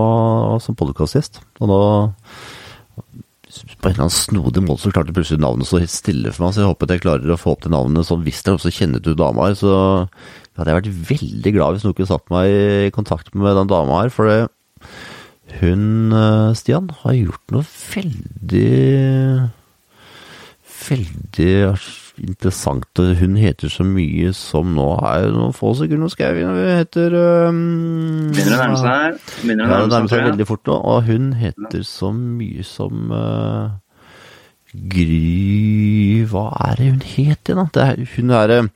som podkastgjest. Og nå på en eller annen snodig måte så klarte plutselig navnet så helt stille for meg, så jeg håper jeg klarer å få opp det navnet sånn hvis dere også kjenner til dama her. Så hadde jeg vært veldig glad hvis noen kunne satt meg i kontakt med den dama her, for hun, eh, Stian, har gjort noe veldig Veldig interessant. og Hun heter så mye som nå er det noen få sekunder skal jeg Hun heter um, Begynner å nærme seg. Begynner å nærme seg, veldig fort nå, og hun heter så mye som uh, Gry Hva er det hun het igjen, da? Hun er uh,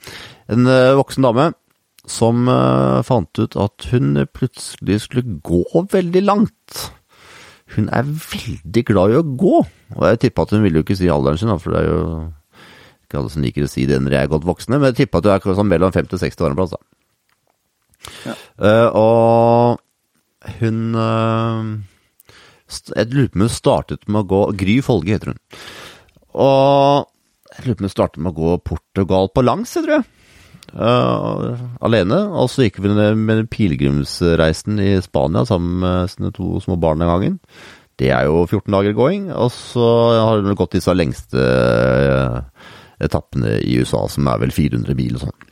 en uh, voksen dame som fant ut at hun plutselig skulle gå veldig langt. Hun er veldig glad i å gå, og jeg tippa at hun ville jo ikke si alderen sin, da, for det er jo ikke alle som liker å si det når de er godt voksne, men jeg tippa at du er sånn mellom 50 og 60 år en plass, da. Ja. Uh, og hun uh, Jeg lurer på om hun startet med å gå Gry Folge heter hun. Og jeg lurer på om hun startet med å gå Portugal på langs, jeg tror jeg. Uh, alene. Og så gikk vi ned med pilegrimsreisen i Spania sammen med sine to små barn den gangen. Det er jo 14 dager going. Og så har hun gått disse lengste eh, etappene i USA, som er vel 400 mil og sånn.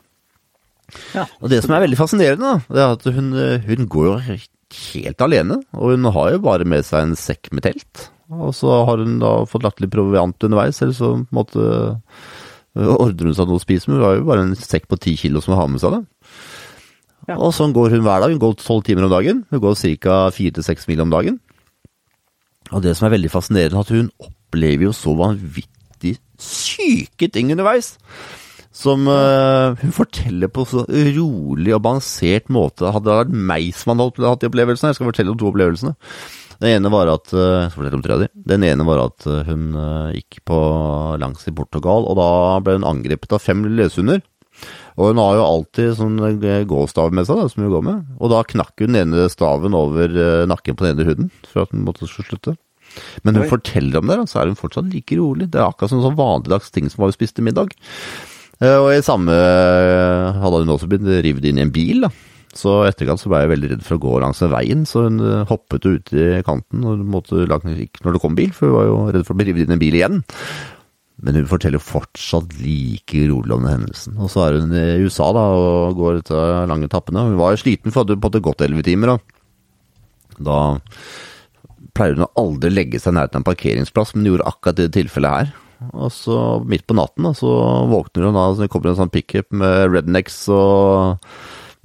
Ja. Og det som er veldig fascinerende, da, det er at hun, hun går helt alene. Og hun har jo bare med seg en sekk med telt. Og så har hun da fått lagt litt proviant underveis, eller så måtte ordner hun seg noe å spise. Men hun har jo bare en sekk på ti kilo som hun har med seg. da. Ja. Og sånn går hun hver dag. Hun går tolv timer om dagen. Hun går ca. fire til seks mil om dagen. Og det som er veldig fascinerende, er at hun opplever jo så vanvittig syke ting underveis. Som uh, hun forteller på så rolig og balansert måte. Hadde det vært meg som hadde hatt- de opplevelsene Jeg skal fortelle om to opplevelsene. Den ene var at de. Den ene var at øh, hun gikk på langs i Portugal, og da ble hun angrepet av fem løshunder. Og hun har jo alltid sånn gåstav med seg, da, som hun går med. Og da knakk hun den ene staven over nakken på den ene hunden, for at hun måtte slutte. Men hun Oi. forteller om det, og så er hun fortsatt like rolig. Det er akkurat som sånn vanligdags ting som var hun spiste middag. Eh, Og i samme eh, hadde hun også blitt revet inn i en bil, da. Så etterkant så ble jeg veldig redd for å gå langs veien, så hun eh, hoppet ut i kanten når, måtte, ikke når det kom bil, for hun var jo redd for å bli revet inn i en bil igjen. Men hun forteller fortsatt like rolig om den hendelsen. Og så er hun i USA da, og går disse lange etappene. Hun var jo sliten for hun hadde gått elleve timer. Da. da pleier hun å aldri legge seg nær til en parkeringsplass, men gjorde akkurat det tilfellet her. Og så midt på natten da, så våkner hun da, så det kommer en sånn pickup med rednecks og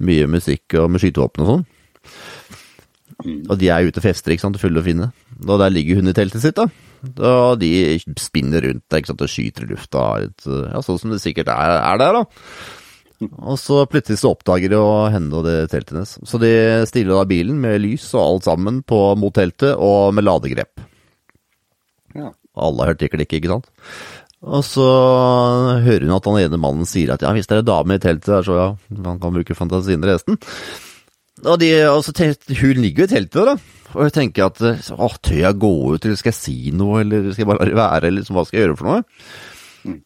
mye musikk og med skytevåpen og sånn. Og de er ute og fester, ikke sant, og fulle og fine. Og der ligger hun i teltet sitt, da. Og de spinner rundt ikke sant, og skyter i lufta. Ja, sånn som det sikkert er, er der, da. Og så plutselig så oppdager de henne og det teltet hennes. Så de stiller da bilen med lys og alt sammen på mot teltet, og med ladegrep. Ja. Alle har hørt det klikke, ikke sant? Og så hører hun at han ene mannen sier at ja, hvis det er en dame i teltet der, så ja, man kan bruke fantasien resten. Og, de, og så tenker, hun ligger jo i teltet, da. Og jeg tenker at å, tør jeg gå ut, eller skal jeg si noe, eller skal jeg bare la det være, eller liksom, hva skal jeg gjøre for noe?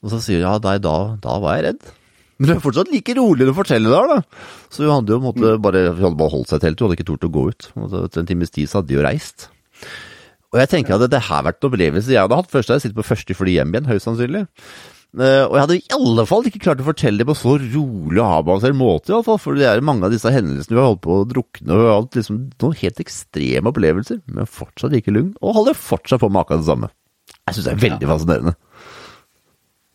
Og så sier hun ja, nei, da, da var jeg redd. Men du er fortsatt like rolig å fortelle det her, da. Så hun hadde jo måtte, bare, hadde bare holdt seg i teltet, hun hadde ikke tort å gå ut. Etter en times tid så hadde de jo reist. Og jeg tenker at dette har vært en opplevelse jeg hadde hatt. Først hadde jeg sittet på første fly hjem igjen, høyst sannsynlig. Eh, og jeg hadde i alle fall ikke klart å fortelle det på så rolig og avbalansert måte, i alle fall, for det er mange av disse hendelsene vi har holdt på å drukne og alt liksom noen helt ekstreme opplevelser, men fortsatt like lugn, og holder fortsatt på med akkurat det samme. Jeg syns det er veldig fascinerende.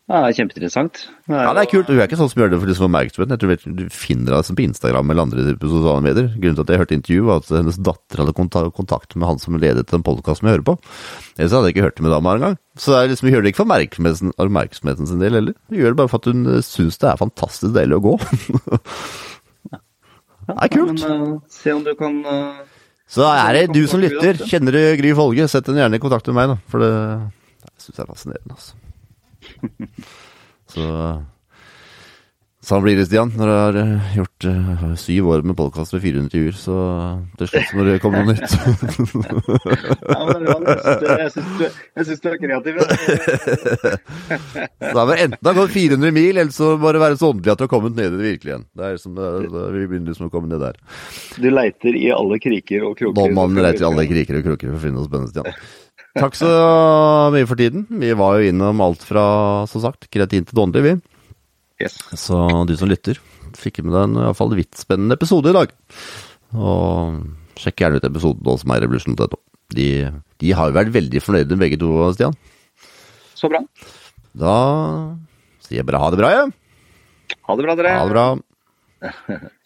Det er kjempeinteressant. Ja, det er kult. Hun er ikke sånn som gjør det for liksom oppmerksomheten. Jeg tror du finner henne på Instagram eller andre typer sosiale medier. Grunnen til at jeg hørte intervjuet, var at hennes datter hadde kontakt med han som ledet den podkasten vi hører på. Ellers hadde jeg ikke hørt det med dama engang. Så det er liksom, hun gjør det ikke for oppmerksomheten, oppmerksomheten sin del heller. Hun gjør det bare for at hun uh, syns det er fantastisk deilig å gå. det er kult. Men, uh, se om du kan uh, Så er det du som lytter, kjenner du Gry Folge, sett henne gjerne i kontakt med meg, da. For det jeg syns jeg er fascinerende, altså. [laughs] Så Sånn blir det, Stian. Når du har eh, gjort uh, syv år med podkast med 400 intervjuer, så til slutt må det komme noe nytt. [laughs] ja, men. Jeg syns du, er kreativ. [laughs] så det er enten det har gått 400 mil, eller så må det være så åndelig at du har kommet ned i det virkelig igjen. Det er som det, det, Vi begynner liksom å komme ned der. Du leiter i alle kriker og kroker. Nå man leiter i alle kriker og kroker for å finne noe spennende, Stian. Takk så mye for tiden. Vi var jo innom alt fra, som sagt, kreatin til dårlig, vi. Yes. Så du som lytter, fikk med deg en i hvert fall vidt spennende episode i dag. Og sjekk gjerne ut episoden hos meg, Revolution.no. De, de har jo vært veldig fornøyde med begge to, Stian. Så bra. Da sier jeg bare ha det bra, jeg. Ja. Ha det bra, dere. Ha det bra. [laughs]